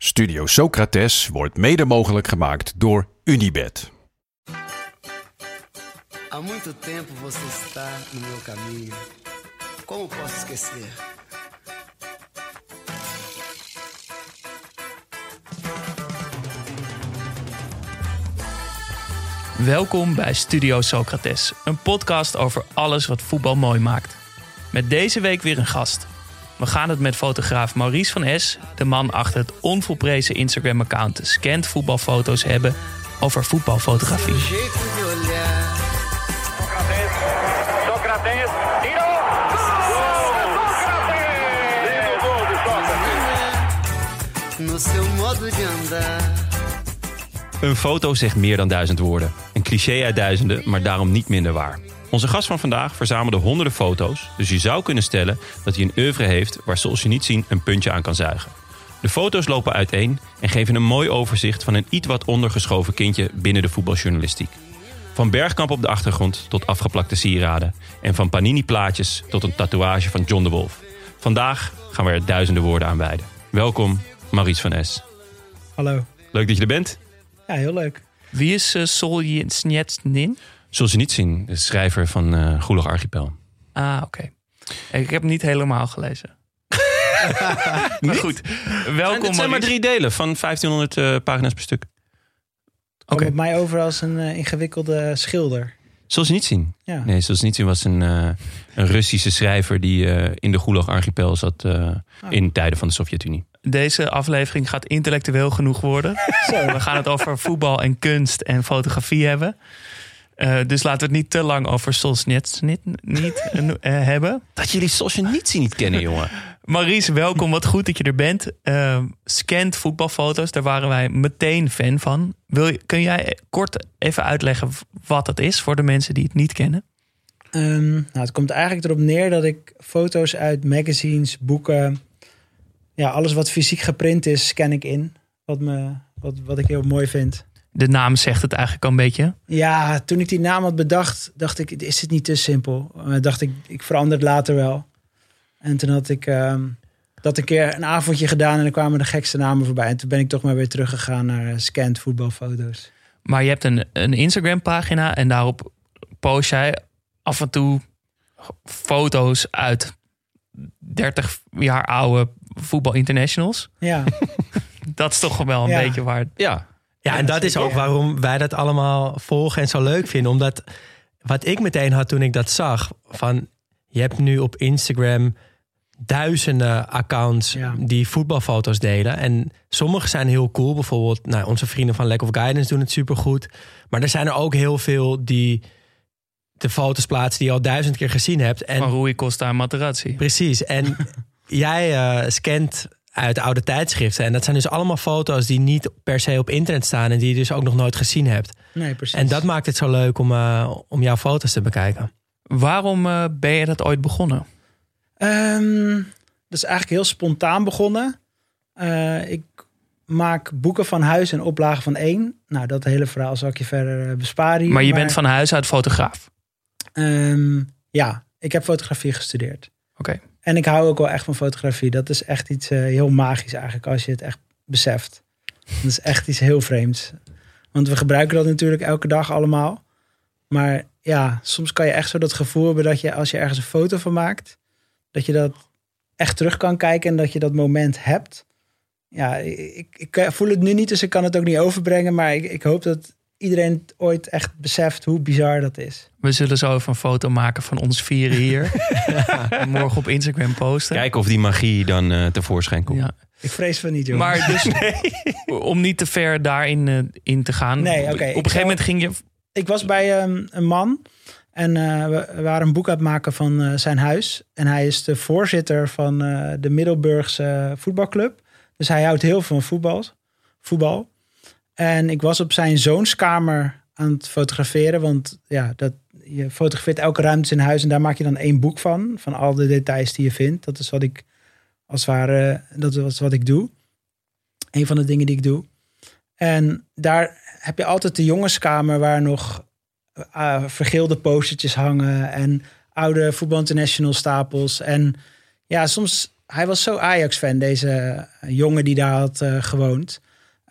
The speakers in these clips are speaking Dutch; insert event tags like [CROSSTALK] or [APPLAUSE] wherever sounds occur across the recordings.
Studio Socrates wordt mede mogelijk gemaakt door Unibed. Há muito tempo você está no meu caminho. Como posso esquecer? Welkom bij Studio Socrates, een podcast over alles wat voetbal mooi maakt. Met deze week weer een gast. We gaan het met fotograaf Maurice van S, de man achter het onvolprezen Instagram-account Scant Voetbalfoto's, hebben over voetbalfotografie. Een foto zegt meer dan duizend woorden. Een cliché uit duizenden, maar daarom niet minder waar. Onze gast van vandaag verzamelde honderden foto's, dus je zou kunnen stellen dat hij een oeuvre heeft waar zien een puntje aan kan zuigen. De foto's lopen uiteen en geven een mooi overzicht van een iets wat ondergeschoven kindje binnen de voetbaljournalistiek. Van bergkamp op de achtergrond tot afgeplakte sieraden en van panini-plaatjes tot een tatoeage van John de Wolf. Vandaag gaan we er duizenden woorden aan wijden. Welkom, Maurice van S. Hallo. Leuk dat je er bent. Ja, heel leuk. Wie is uh, Solzhenitsyn? Solzhenitsyn, de schrijver van eh Goelig Archipel. Ah, oké. Ik heb hem niet helemaal gelezen. [LAUGHS] maar goed, welkom het zijn maar drie delen van 1500 eh, pagina's per stuk. Oké. mij over als een eh, ingewikkelde schilder. Solzhenitsyn. Ja. Nee, Solzhenitsyn was een, eh, een Russische schrijver die eh, in de Gulag Archipel zat eh, in tijden van de Sovjet-Unie. Deze aflevering gaat intellectueel genoeg worden. [LAUGHS] We gaan het over voetbal en kunst en fotografie hebben. Eh, dus laten we het niet te lang over Solzhenitsyn niet, eh, eh, hebben. Dat jullie Solzhenitsyn niet kennen, jongen. Maurice, welkom. Wat goed dat je er bent. Uh, scant voetbalfoto's, daar waren wij meteen fan van. Wil je, kun jij kort even uitleggen wat het is voor de mensen die het niet kennen? Ehm, nou, het komt eigenlijk erop neer dat ik foto's uit magazines, boeken... Ja, alles wat fysiek geprint is, scan ik in. Wat, me, wat, wat ik heel mooi vind. De naam zegt het eigenlijk al een beetje. Ja, toen ik die naam had bedacht, dacht ik, is het niet te simpel? Uh, dacht ik, ik verander het later wel. En toen had ik ehm, dat een keer een avondje gedaan en er kwamen de gekste namen voorbij. En toen ben ik toch maar weer teruggegaan naar uh, scanned voetbalfoto's. Maar je hebt een, een Instagram pagina en daarop post jij af en toe foto's uit 30 jaar oude voetbal internationals. Ja, [LAUGHS] Dat is toch wel een Ja. beetje waar. Ja, Ja, en dat is ook waarom wij dat allemaal volgen en zo leuk vinden. Omdat wat ik meteen had toen ik dat zag, van je hebt nu op Instagram duizenden accounts Ja. die voetbalfoto's delen. En sommige zijn heel cool. Bijvoorbeeld nou, onze vrienden van Lack of Guidance doen het supergoed. Maar er zijn er ook heel veel die de foto's plaatsen die je al duizend keer gezien hebt. En Van Rui Costa en Materazzi. Precies. En [LAUGHS] jij eh, scant uit oude tijdschriften. En dat zijn dus allemaal foto's die niet per se op internet staan. En die je dus ook nog nooit gezien hebt. nee, precies. En dat maakt het zo leuk om, eh, om jouw foto's te bekijken. Waarom eh, ben je dat ooit begonnen? Ehm, dat is eigenlijk heel spontaan begonnen. Eh, ik maak boeken van huis en oplagen van één. Nou, dat hele verhaal zal ik je verder besparen. hier, Maar je bent van huis uit fotograaf. Ehm, ja, ik heb fotografie gestudeerd. Oké. En ik hou ook wel echt van fotografie. Dat is echt iets eh, heel magisch eigenlijk, als je het echt beseft. Dat is echt iets heel vreemds. Want we gebruiken dat natuurlijk elke dag allemaal. Maar ja, soms kan je echt zo dat gevoel hebben dat je als je ergens een foto van maakt, dat je dat echt terug kan kijken en dat je dat moment hebt. Ja, ik, ik voel het nu niet, dus ik kan het ook niet overbrengen. Maar ik, ik hoop dat iedereen het ooit echt beseft hoe bizar dat is. We zullen zo even een foto maken van ons vieren hier. [LAUGHS] En morgen op Instagram posten. kijken of die magie dan eh, tevoorschijn komt. Ja. Ik vrees van niet, joh. Maar dus [LAUGHS] om niet te ver daarin eh, in te gaan. Nee, op- oké, Op ik een gegeven moment ging je. Ik was bij ehm, een man en eh, we, waren een boek aan het maken van eh, zijn huis. En hij is de voorzitter van eh, de Middelburgse voetbalclub. Dus hij houdt heel veel van voetbal. voetbal. En ik was op zijn zoonskamer aan het fotograferen. Want ja, dat, je fotografeert elke ruimte in huis en daar maak je dan één boek van. Van al de details die je vindt. Dat is wat ik als het ware, dat is wat ik doe. Een van de dingen die ik doe. En daar heb je altijd de jongenskamer waar nog uh, vergeelde postertjes hangen en oude voetbal international stapels. En ja, soms, hij was zo Ajax-fan, deze jongen die daar had uh, gewoond.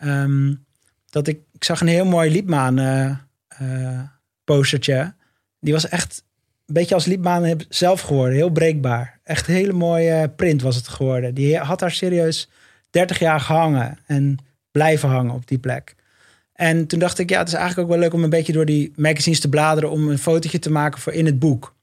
Um, dat ik, ik zag een heel mooi Liepmaan uh, postertje. Die was echt een beetje als Liepmaan zelf geworden. Heel breekbaar. Echt een hele mooie print was het geworden. Die had daar serieus 30 jaar gehangen. En blijven hangen op die plek. En toen dacht ik, ja, het is eigenlijk ook wel leuk om een beetje door die magazines te bladeren. Om een fotootje te maken voor in het boek.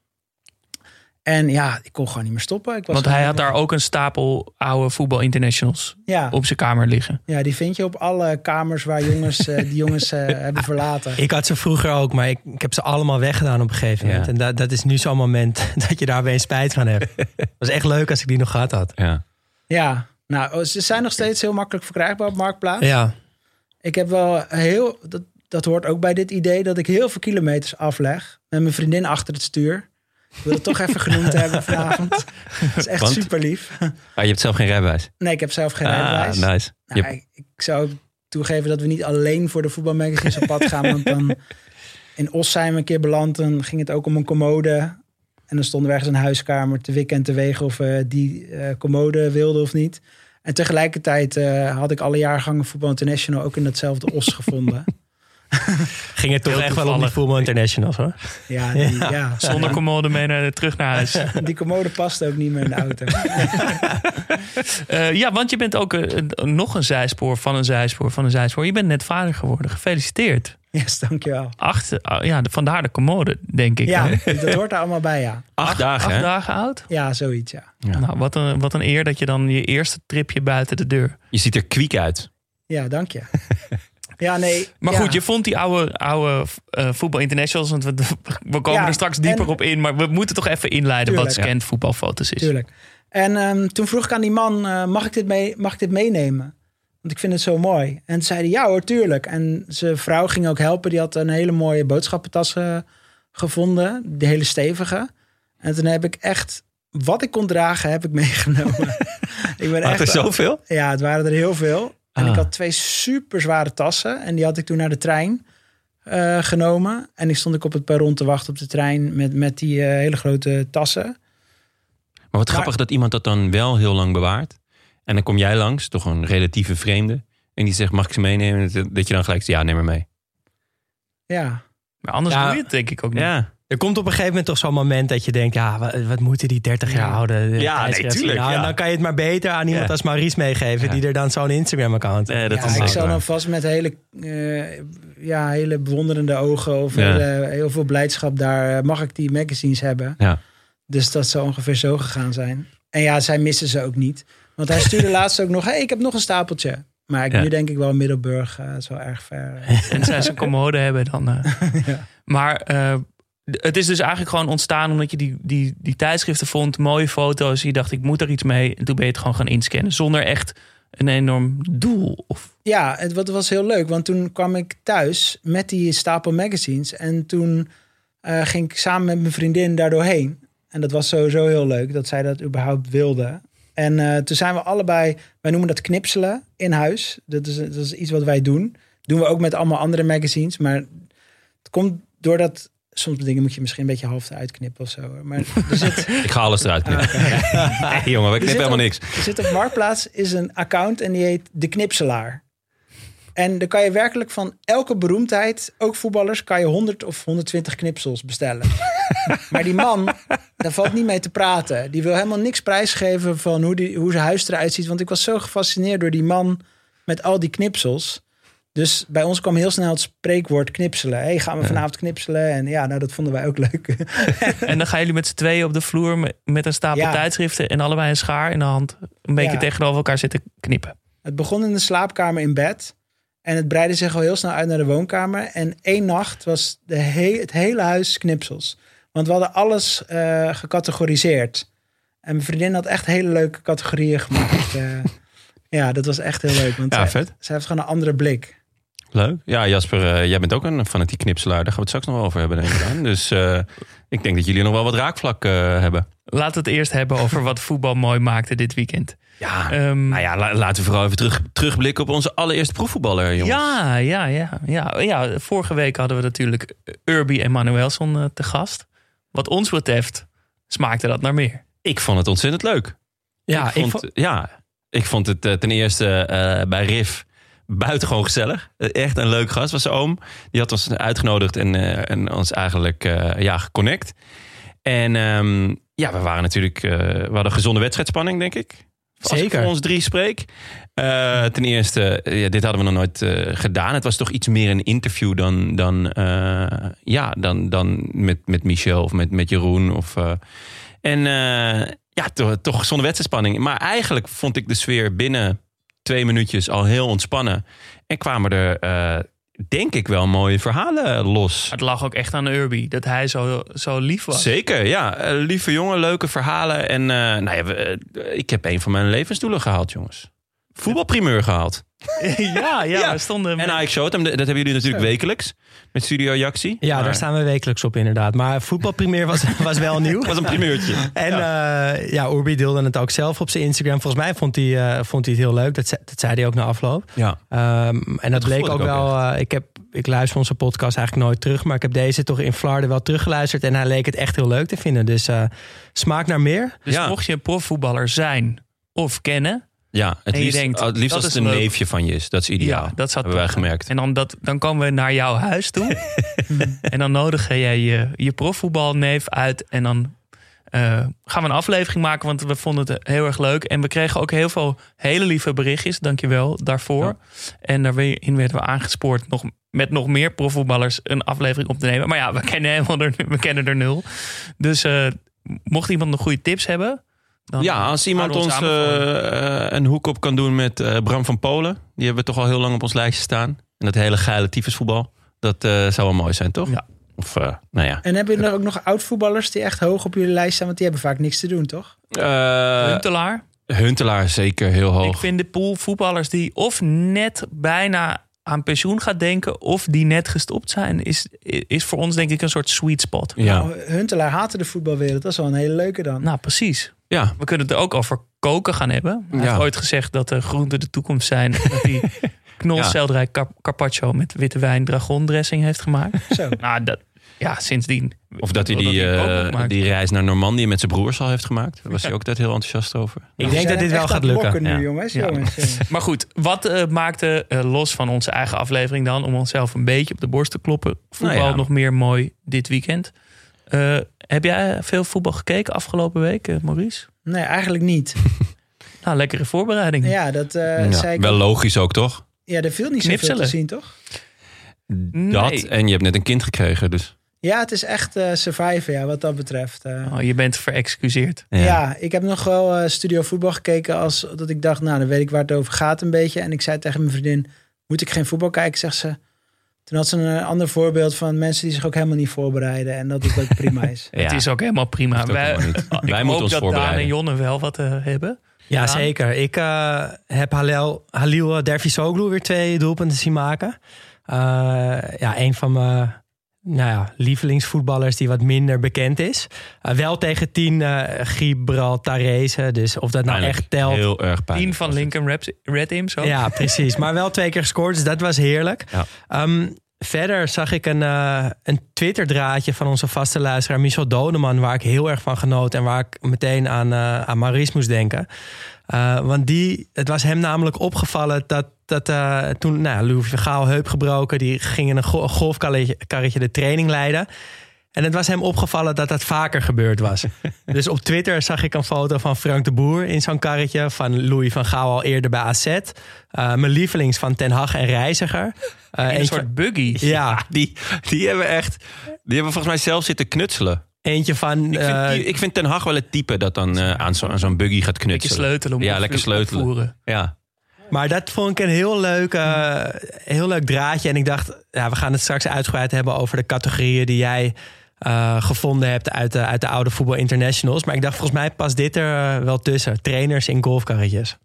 En ja, ik kon gewoon niet meer stoppen. Ik was Want hij had daar ook een stapel oude voetbal internationals ja. op zijn kamer liggen. Ja, die vind je op alle kamers waar jongens, uh, die jongens uh, [LAUGHS] hebben verlaten. Ik had ze vroeger ook, maar ik, ik heb ze allemaal weggedaan op een gegeven moment. Ja. En dat, dat is nu zo'n moment [LAUGHS] dat je daar weer spijt van hebt. Het [LAUGHS] was echt leuk als ik die nog gehad had. Ja. Ja, nou, ze zijn nog steeds heel makkelijk verkrijgbaar op Marktplaats. Ja. Ik heb wel heel, dat, dat hoort ook bij dit idee, dat ik heel veel kilometers afleg. Met mijn vriendin achter het stuur. Ik wil het toch even genoemd [LAUGHS] hebben vanavond. Dat is echt Want? super lief. Ah, je hebt zelf geen rijbewijs. Nee, ik heb zelf geen Ah, rijbewijs. nice. Nou, ik, ik zou toegeven dat we niet alleen voor de voetbalmagazines op pad gaan. Want dan in Os zijn we een keer beland. Dan ging het ook om een commode. En dan stonden we ergens een huiskamer te wikken en te wegen of we die eh, commode wilden of niet. En tegelijkertijd eh, had ik alle jaargangen Voetbal International ook in datzelfde Os gevonden. [LAUGHS] Ging het toch Heel echt wel om die. Voetbal Internationals hoor. Ja, [LAUGHS] die, ja. Zonder commode mee naar, terug naar huis. [LAUGHS] die commode past ook niet meer in de auto. Eh, ja, want je bent ook eh, een- nog een zijspoor van een zijspoor van een zijspoor. Je bent net vader geworden. Gefeliciteerd. Yes, dankjewel. Acht, ah, ja, vandaar de commode, denk ik. Ja, hè? dat hoort er allemaal bij, ja. Acht, dagen, Acht hè? dagen oud? Ja, zoiets, ja. Ja. Nou, wat een, wat een eer dat je dan je eerste tripje buiten de deur. Je ziet er kwiek uit. Ja, dank je. Ja, nee. Maar ja. goed, je vond die oude, oude eh, voetbal internationals. Want we, [LAUGHS] we komen Ja, er straks dieper en- op in. Maar we moeten toch even inleiden wat scant voetbalfoto's is. Tuurlijk. En ehm, toen vroeg ik aan die man, eh, mag, ik dit mee, mag ik dit meenemen? Want ik vind het zo mooi. En zei hij, ja hoor, tuurlijk. En zijn vrouw ging ook helpen. Die had een hele mooie boodschappentas eh, gevonden. Die hele stevige. En toen heb ik echt, wat ik kon dragen, heb ik [LAUGHS] meegenomen. [LAUGHS] ik ben Had er echt, zoveel? Ja, het waren er heel veel. En Ah. ik had twee super zware tassen. En die had ik toen naar de trein eh, genomen. En die stond ik op het perron te wachten op de trein met, met die eh, hele grote tassen. Maar wat grappig dat iemand dat dan wel heel lang bewaart. En dan kom jij langs, toch een relatieve vreemde. En die zegt, mag ik ze meenemen? Dat- Dat je dan gelijk zegt, ja, neem maar mee. Ja, Maar anders Ja. doe je het denk ik ook niet. Ja, Er komt op een gegeven moment toch zo'n moment dat je denkt... ja, wat, wat moeten die 30 jaar oude eh, Ja, nee, tuurlijk, nou, en ja. dan kan je het maar beter aan iemand Ja. als Maurice meegeven... Ja. die er dan zo'n Instagram-account ja ik zal dan vast met hele, eh, ja, hele bewonderende ogen of Ja. hele- heel veel blijdschap daar. eh, Mag ik die magazines hebben? Ja. Dus dat zou ongeveer zo gegaan zijn. En ja, zij missen ze ook niet. Want hij stuurde [LAUGHS] laatst ook nog, hey, ik heb nog een stapeltje. Maar ik, Ja. nu denk ik wel Middelburg, zo erg ver. [LAUGHS] En zij ze een commode hebben dan. eh. [LAUGHS] Ja. Maar eh, het is dus eigenlijk gewoon ontstaan omdat je die, die, die tijdschriften vond. Mooie foto's. Je dacht, ik moet er iets mee. En toen ben je het gewoon gaan inscannen. Zonder echt een enorm doel. Of, Ja, het wat was heel leuk, want toen kwam ik thuis met die stapel magazines. En toen eh, ging ik samen met mijn vriendin daar doorheen. En dat was sowieso heel leuk dat zij dat überhaupt wilde. En eh, toen zijn we allebei, wij noemen dat knipselen in huis. Dat is, dat is iets wat wij doen. Doen we ook met allemaal andere magazines. Maar het komt doordat, soms dingen moet je misschien een beetje half uitknippen of zo. Maar [LAUGHS] er zit, ik ga alles eruit knippen. Ah, [LAUGHS] Nee, jongen, we knippen helemaal niks. er zit op Marktplaats is een account en die heet De Knipselaar. En dan kan je werkelijk van elke beroemdheid, ook voetballers, kan je 100 of 120 knipsels bestellen. [LAUGHS] maar die man, daar valt niet mee te praten. Die wil helemaal niks prijsgeven van hoe, die, hoe zijn huis eruit ziet. Want ik was zo gefascineerd door die man met al die knipsels. Dus bij ons kwam heel snel het spreekwoord knipselen. hey, gaan we vanavond knipselen? En ja, nou, dat vonden wij ook leuk. [LAUGHS] en dan gaan jullie met z'n tweeën op de vloer met, een stapel Ja. tijdschriften. En allebei een schaar in de hand. Een beetje Ja. tegenover elkaar zitten knippen. Het begon in de slaapkamer in bed. En het breidde zich al heel snel uit naar de woonkamer. En één nacht was de he- het hele huis knipsels. Want we hadden alles eh, gecategoriseerd. En mijn vriendin had echt hele leuke categorieën gemaakt. [LAUGHS] Eh, Ja, dat was echt heel leuk. Want Ja, zij, vet. zij heeft gewoon een andere blik. Leuk. Ja, Jasper, eh, jij bent ook een fanatiek knipselaar. Daar gaan we het straks nog wel over hebben, denk ik. Dus eh, ik denk dat jullie nog wel wat raakvlak eh, hebben. Laten we het eerst hebben over wat voetbal mooi maakte dit weekend. Ja, Ehm, nou ja, la- laten we vooral even terug, terugblikken op onze allereerste proefvoetballer, jongens. ja, ja, ja, ja, ja. Vorige week hadden we natuurlijk Urbi en Manuelson te gast. Wat ons betreft smaakte dat naar meer. Ik vond het ontzettend leuk. Ja, ik vond, vond- ja, ik vond het ten eerste bij Riff buitengewoon gezellig. Echt een leuk gast was zijn oom. Die had ons uitgenodigd en, eh, en ons eigenlijk eh, ja, geconnect. En ehm, ja, we waren natuurlijk... eh, we hadden gezonde wedstrijdspanning, denk ik. Als ik Zeker. voor ons drie spreek. Ten eerste, ja, dit hadden we nog nooit gedaan. Het was toch iets meer een interview dan, dan, ja, dan, dan met, met Michel of met, met Jeroen. Of, en ja, toch, toch zonder wedstrijdspanning. Maar eigenlijk vond ik de sfeer binnen twee minuutjes al heel ontspannen. En kwamen er, eh, denk ik, wel mooie verhalen los. Het lag ook echt aan Urbi, dat hij zo, zo lief was. Zeker, ja. Eh, lieve jongen, leuke verhalen. En eh, nou ja, we, ik heb een van mijn levensdoelen gehaald, jongens. Voetbalprimeur gehaald. [LAUGHS] ja, ja, Ja. we stonden... En Ike Showtime, dat hebben jullie natuurlijk wekelijks. Met Studio Jaxi. ja Maar daar staan we wekelijks op inderdaad. Maar voetbalprimeer was, [LAUGHS] was wel nieuw. Het was een primeurtje. En ja. ja, Urbi deelde het ook zelf op zijn Instagram. Volgens mij vond hij, eh, vond hij het heel leuk. Dat, ze- dat zei hij ook na afloop. Ja. Ehm, en dat, bleek gevoel ook wel. eh, ik, heb, ik luister onze podcast eigenlijk nooit terug. Maar ik heb deze toch in Vlaarden wel teruggeluisterd. En hij leek het echt heel leuk te vinden. Dus eh, smaak naar meer. Dus Ja. mocht je een profvoetballer zijn of kennen... Ja, het En je liefst, denkt, het liefst dat als het een leuk. neefje van je is. Dat is ideaal. Ja, dat hebben wij gemerkt. En dan, dat, dan komen we naar jouw huis toe. [LAUGHS] en dan nodig jij je, je profvoetbalneef uit. En dan eh, gaan we een aflevering maken, want we vonden het heel erg leuk. En we kregen ook heel veel hele lieve berichtjes. Dankjewel daarvoor. Ja. En daarin werden we aangespoord nog, met nog meer profvoetballers een aflevering op te nemen. Maar ja, we kennen, helemaal er, we kennen er nul. Dus eh, mocht iemand nog goede tips hebben... Dan Ja, als iemand houden ons aanbevolen. eh, een hoek op kan doen met eh, Bram van Polen. Die hebben we toch al heel lang op ons lijstje staan. En dat hele geile tyfusvoetbal. Dat eh, zou wel mooi zijn, toch? Ja. Of, eh, nou ja. En hebben jullie ook nog oud-voetballers die echt hoog op jullie lijst staan? Want die hebben vaak niks te doen, toch? Eh, Huntelaar. Huntelaar zeker heel hoog. Ik vind de pool voetballers die of net bijna aan pensioen gaat denken... of die net gestopt zijn, is, is voor ons denk ik een soort sweet spot. ja. Nou, Huntelaar haatte de voetbalwereld. Dat is wel een hele leuke dan. Nou, precies. Ja, We kunnen het er ook over koken gaan hebben. Hij Ja. heeft ooit gezegd dat de groenten de toekomst zijn. en dat hij [LAUGHS] knolselderij car- carpaccio met witte wijn dragondressing heeft gemaakt. Zo. [LAUGHS] nou, dat, ja, sindsdien. Of dat hij die, eh, die reis naar Normandië met zijn broers al heeft gemaakt. Daar was hij ook altijd heel enthousiast over. Ik denk dat dit wel gaat lukken. nu, Ja. jongens. Ja. jongens. [LAUGHS] Maar goed, wat eh, maakte eh, los van onze eigen aflevering dan... om onszelf een beetje op de borst te kloppen... voetbal Nou ja. nog meer mooi dit weekend? Heb jij veel voetbal gekeken afgelopen week, eh, Maurice? Nee, eigenlijk niet. [LAUGHS] Nou, lekkere voorbereiding. Ja, dat eh, Ja, zei ik wel ook. logisch ook, toch? Ja, er viel niet zoveel te zien, toch? Dat Nee. en je hebt net een kind gekregen, dus... Ja, het is echt eh surviven, ja, wat dat betreft. Oh, je bent verexcuseerd. ja. ik heb nog wel eh, studio voetbal gekeken als dat ik dacht, nou, dan weet ik waar het over gaat een beetje. En ik zei tegen mijn vriendin, moet ik geen voetbal kijken? Zegt ze. Toen had ze een ander voorbeeld van mensen die zich ook helemaal niet voorbereiden. En dat het ook prima is. [LAUGHS] Ja. Het is ook helemaal prima. Ook Wij, helemaal niet. [LAUGHS] ik Wij hoop moeten ons dat Daan voorbereiden. en Jonne wel wat eh, hebben. Ja, Ja. zeker. Ik eh, heb Halil, Halil Dervisoglu weer twee doelpunten zien maken. Eh, ja, een van mijn nou ja, lievelingsvoetballers die wat minder bekend is. Eh, wel tegen tien uh, Gibraltarese. Dus of dat nou Pijnlijk. echt telt. Heel erg pijnlijk. Tien van Lincoln Red, Red Imp, zo. Ja, precies. [LAUGHS] Maar wel twee keer gescoord, dus dat was heerlijk. Ja. Ehm, verder zag ik een, eh, een Twitter-draadje van onze vaste luisteraar Michel Doneman... waar ik heel erg van genoot en waar ik meteen aan, eh aan Maurice moest denken. Uh, want die, het was hem namelijk opgevallen dat, dat uh, toen nou, Louis van Gaal heup gebroken... die ging in een go golfkarretje de training leiden... En het was hem opgevallen dat dat vaker gebeurd was. [LAUGHS] dus op Twitter zag ik een foto van Frank de Boer in zo'n karretje. Van Louis van Gaal al eerder bij AZ. Uh, mijn lievelings van Ten Hag en Reiziger. Uh, een soort buggy. Ja. [LAUGHS] Die, die hebben echt... Die hebben volgens mij zelf zitten knutselen. Eentje van... Ik vind, die, ik vind Ten Hag wel het type dat dan uh, aan zo'n zo buggy gaat knutselen. Lekker sleutelen. Ja, lekker sleutelen. Opvoeren. Ja. Maar dat vond ik een heel leuk, uh, heel leuk draadje. En ik dacht, ja, we gaan het straks uitgebreid hebben over de categorieën die jij uh, gevonden hebt uit de, uit de oude voetbal internationals. Maar ik dacht, volgens mij past dit er uh, wel tussen. Trainers in golfkarretjes.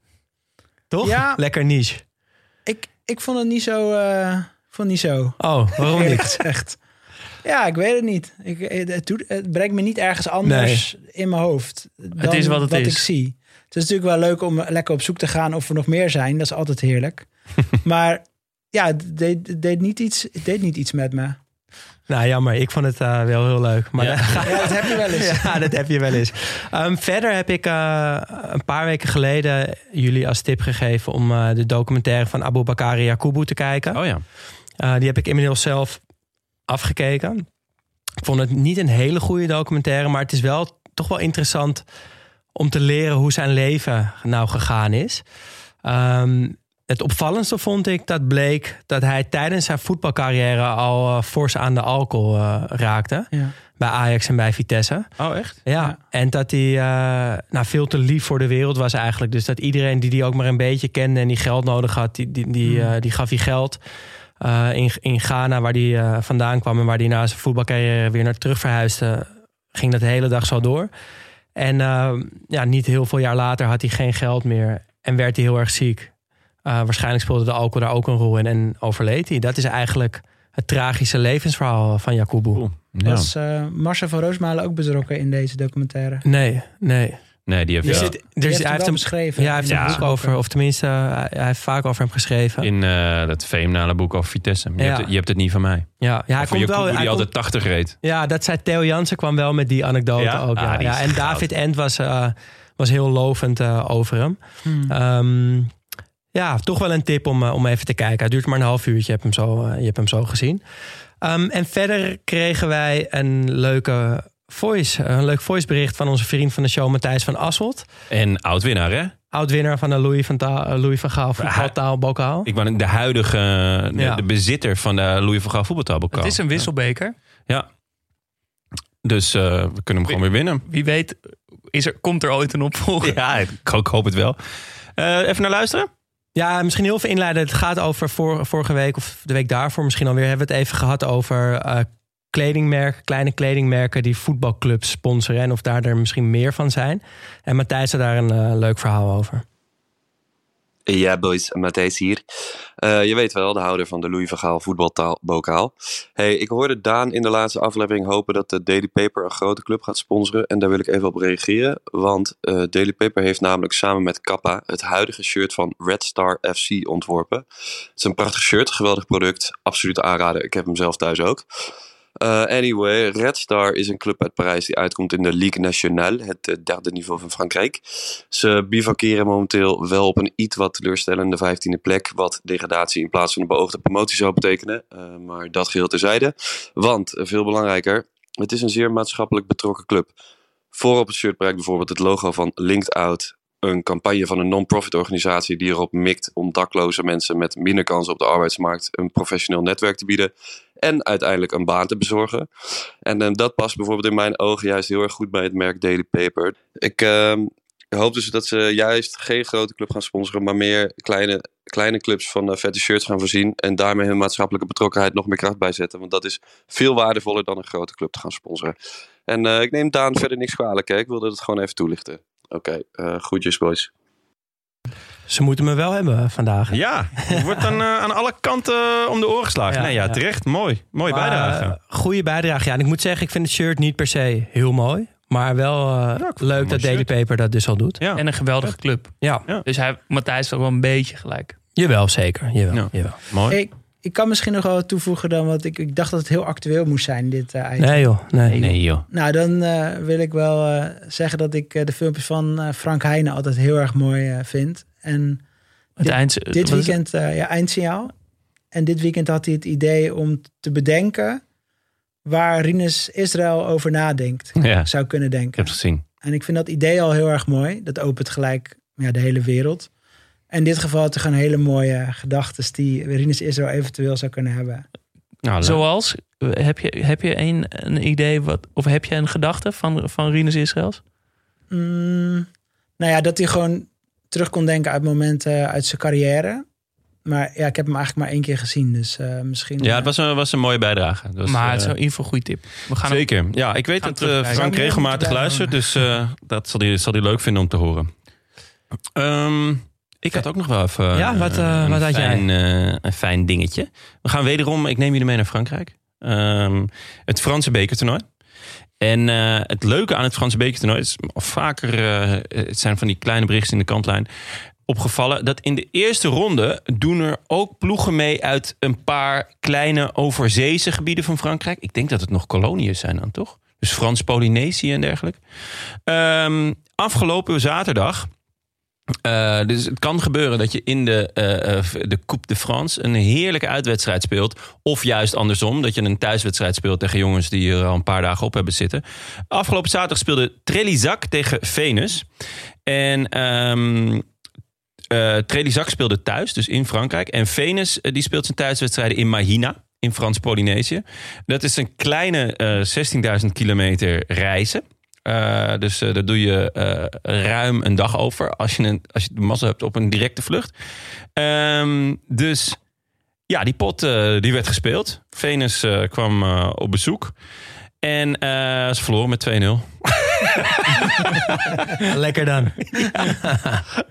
Toch? Ja. Lekker niche. Ik, ik vond het niet zo... eh, vond het niet zo. Oh, waarom [LAUGHS] niet? gezegd. Ja, ik weet het niet. Ik, het, doet, het brengt me niet ergens anders in mijn hoofd. Dan is wat het ik is. zie. Het is natuurlijk wel leuk om lekker op zoek te gaan of er nog meer zijn. Dat is altijd heerlijk. [LAUGHS] maar ja, het deed, het deed, niet iets, het deed niet iets met me. Nou, jammer. Ik vond het eh, wel heel leuk. Maar Ja. [LAUGHS] Ja, dat heb je wel eens. ja, dat heb je wel eens. Ehm, verder heb ik eh, een paar weken geleden jullie als tip gegeven om eh, de documentaire van Abu Bakari Yakubu te kijken. Oh ja. Eh, die heb ik inmiddels zelf afgekeken. Ik vond het niet een hele goede documentaire, maar het is wel toch wel interessant om te leren hoe zijn leven nou gegaan is. Ehm, het opvallendste vond ik dat bleek dat hij tijdens zijn voetbalcarrière al eh, fors aan de alcohol eh, raakte. Ja. Bij Ajax en bij Vitesse. Oh echt? Ja, Ja. en dat hij eh, nou, veel te lief voor de wereld was eigenlijk. Dus dat iedereen die die ook maar een beetje kende en die geld nodig had, die, die, die, Hmm. die gaf hij geld. Eh, in, in Ghana, waar hij eh, vandaan kwam en waar hij na zijn voetbalcarrière weer naar terug verhuisde, ging dat de hele dag zo door. En eh, ja, niet heel veel jaar later had hij geen geld meer en werd hij heel erg ziek. Eh, waarschijnlijk speelde de alcohol daar ook een rol in en overleed hij. Dat is eigenlijk het tragische levensverhaal van Jacobo. Cool. Ja. Was eh Marcel van Roosmalen ook betrokken in deze documentaire? Nee, nee. Nee, die heeft Er Die dus heeft hij hem heeft wel een, beschreven. ja, hij heeft een de boek over, of tenminste, hij, hij heeft vaak over hem geschreven. in eh dat fenomenale boek over Vitesse. Je, Ja. hebt, het- je hebt het niet van mij. ja, ja, hij komt wel. Hij die komt- altijd 80 reed. ja, dat zei Theo Jansen kwam wel met die anekdote Ja? ook. Ja. Ah, die ja, en. David End was, eh, was heel lovend eh, over hem. Hmm. Ehm, ja, toch wel een tip om, eh, om even te kijken. Het duurt maar een half uurtje, je hebt hem zo, eh, je hebt hem zo gezien. Ehm, en verder kregen wij een leuke voice, een leuk voicebericht van onze vriend van de show, Matthijs van Asselt. En oud-winnaar, hè? Oud-winnaar van de Louis van, Ta- eh, Louis van Gaal voetbaltaalbokaal. Ik ben de huidige, de, Ja. de bezitter van de Louis van Gaal voetbaltaalbokaal. Het is een wisselbeker. Ja. Dus eh, we kunnen hem gewoon weer winnen. Wie weet, is er, komt er ooit een opvolger? Ja, ik, ik hoop het wel. Eh, even naar luisteren. Ja, misschien heel veel inleiden. Het gaat over vor- vorige week of de week daarvoor misschien alweer. Hebben we het even gehad over eh, kledingmerken, kleine kledingmerken die voetbalclubs sponsoren. En of daar er misschien meer van zijn. En Matthijs had daar een eh, leuk verhaal over. Ja, boys, Matthijs hier. Eh, je weet wel, de houder van de Louis van Gaal voetbalbokaal. Hey, ik hoorde Daan in de laatste aflevering hopen dat de Daily Paper een grote club gaat sponsoren. En daar wil ik even op reageren. Want eh, Daily Paper heeft namelijk samen met Kappa het huidige shirt van Red Star FC ontworpen. Het is een prachtig shirt, geweldig product. Absoluut aanraden. Ik heb hem zelf thuis ook. Eh, anyway, Red Star is een club uit Parijs die uitkomt in de Ligue Nationale, het eh, derde niveau van Frankrijk. Ze bivakeren momenteel wel op een iets wat teleurstellende 15e plek, wat degradatie in plaats van een beoogde promotie zou betekenen. Eh, maar dat geheel terzijde. Want, veel belangrijker, het is een zeer maatschappelijk betrokken club. Voor op het shirt bereikt bijvoorbeeld het logo van Linked Out, een campagne van een non-profit organisatie die erop mikt om dakloze mensen met minder kansen op de arbeidsmarkt een professioneel netwerk te bieden en uiteindelijk een baan te bezorgen. En eh, dat past bijvoorbeeld in mijn ogen juist heel erg goed bij het merk Daily Paper. Ik ehm, hoop dus dat ze juist geen grote club gaan sponsoren, maar meer kleine, kleine clubs van eh, vette shirts gaan voorzien en daarmee hun maatschappelijke betrokkenheid nog meer kracht bijzetten. Want dat is veel waardevoller dan een grote club te gaan sponsoren. En eh, ik neem Daan verder niks kwalijk, hè. ik wilde het gewoon even toelichten. Oké, eh groetjes boys. Ze moeten me wel hebben vandaag. Ja, het wordt dan eh, aan alle kanten om de oren geslagen. Ja, nee, ja, ja. terecht. Mooi. Mooie Maar, bijdrage. eh, goede bijdrage. Ja, en ik moet zeggen, ik vind het shirt niet per se heel mooi. Maar wel eh, leuk dat Daily Paper dat dus al doet. ja. En een geweldige club. Ja, Ja. Dus hij, Matthijs wel een beetje gelijk. jawel, zeker. Jawel, Ja. jawel. mooi. Ik, ik kan misschien nog wel wat toevoegen dan, want ik, ik dacht dat het heel actueel moest zijn, dit eh item. Nee joh, nee. Nee joh. Nou, dan eh, wil ik wel eh, zeggen dat ik eh, de filmpjes van eh, Frank Heijnen altijd heel erg mooi eh, vind. En Het Dit- eind, dit weekend, eh, ja, eindsignaal. En dit weekend had hij het idee om te bedenken waar Rinus Israël over nadenkt. Ja, Zou kunnen ik denken. heb het gezien. En ik vind dat idee al heel erg mooi. Dat opent gelijk ja, de hele wereld. En in dit geval had hij gewoon hele mooie gedachten die Rinus Israël eventueel zou kunnen hebben. Nou. Zoals, eh, heb je, heb je een, een idee, wat, of heb je een gedachte van, van Rinus Israëls? Mm, nou ja, dat hij gewoon terug kon denken uit momenten uit zijn carrière. Maar ja, ik heb hem eigenlijk maar één keer gezien. Dus eh, misschien... Ja, het was een, was een mooie bijdrage. Dat was, maar het is eh, in ieder geval een goede tip. We gaan hem- Zeker. Ja, ik weet dat eh, terugkijken. Frank regelmatig luistert, dus eh, dat zal hij zal die leuk vinden om te horen. Ehm, Ik had ook nog wel even Ja, wat, eh, een, wat had jij? fijn, eh, een fijn dingetje. We gaan wederom, ik neem jullie mee naar Frankrijk. Ehm, het Franse bekertoernooi. En eh, het leuke aan het Franse bekertoernooi is vaker, het zijn van die kleine berichten in de kantlijn, opgevallen dat in de eerste ronde doen er ook ploegen mee uit een paar kleine overzeese gebieden van Frankrijk. Ik denk dat het nog koloniën zijn dan toch? Dus Frans-Polynesië en dergelijke. Ehm, afgelopen zaterdag eh, dus het kan gebeuren dat je in de, eh, eh, de Coupe de France een heerlijke uitwedstrijd speelt. Of juist andersom, dat je een thuiswedstrijd speelt tegen jongens die er al een paar dagen op hebben zitten. Afgelopen zaterdag speelde Trelizac tegen Venus. En ehm eh Trelizac speelde thuis, dus in Frankrijk. En Venus die speelt zijn thuiswedstrijden in Mahina, in Frans-Polynesië. Dat is een kleine eh 16.000 kilometer reizen. Eh, dus eh, daar doe je eh, ruim een dag over als je, een, als je de massa hebt op een directe vlucht. Ehm, dus ja, die pot die werd gespeeld. Venus kwam op bezoek. En ze verloren met 2-0. [LAUGHS] Lekker dan.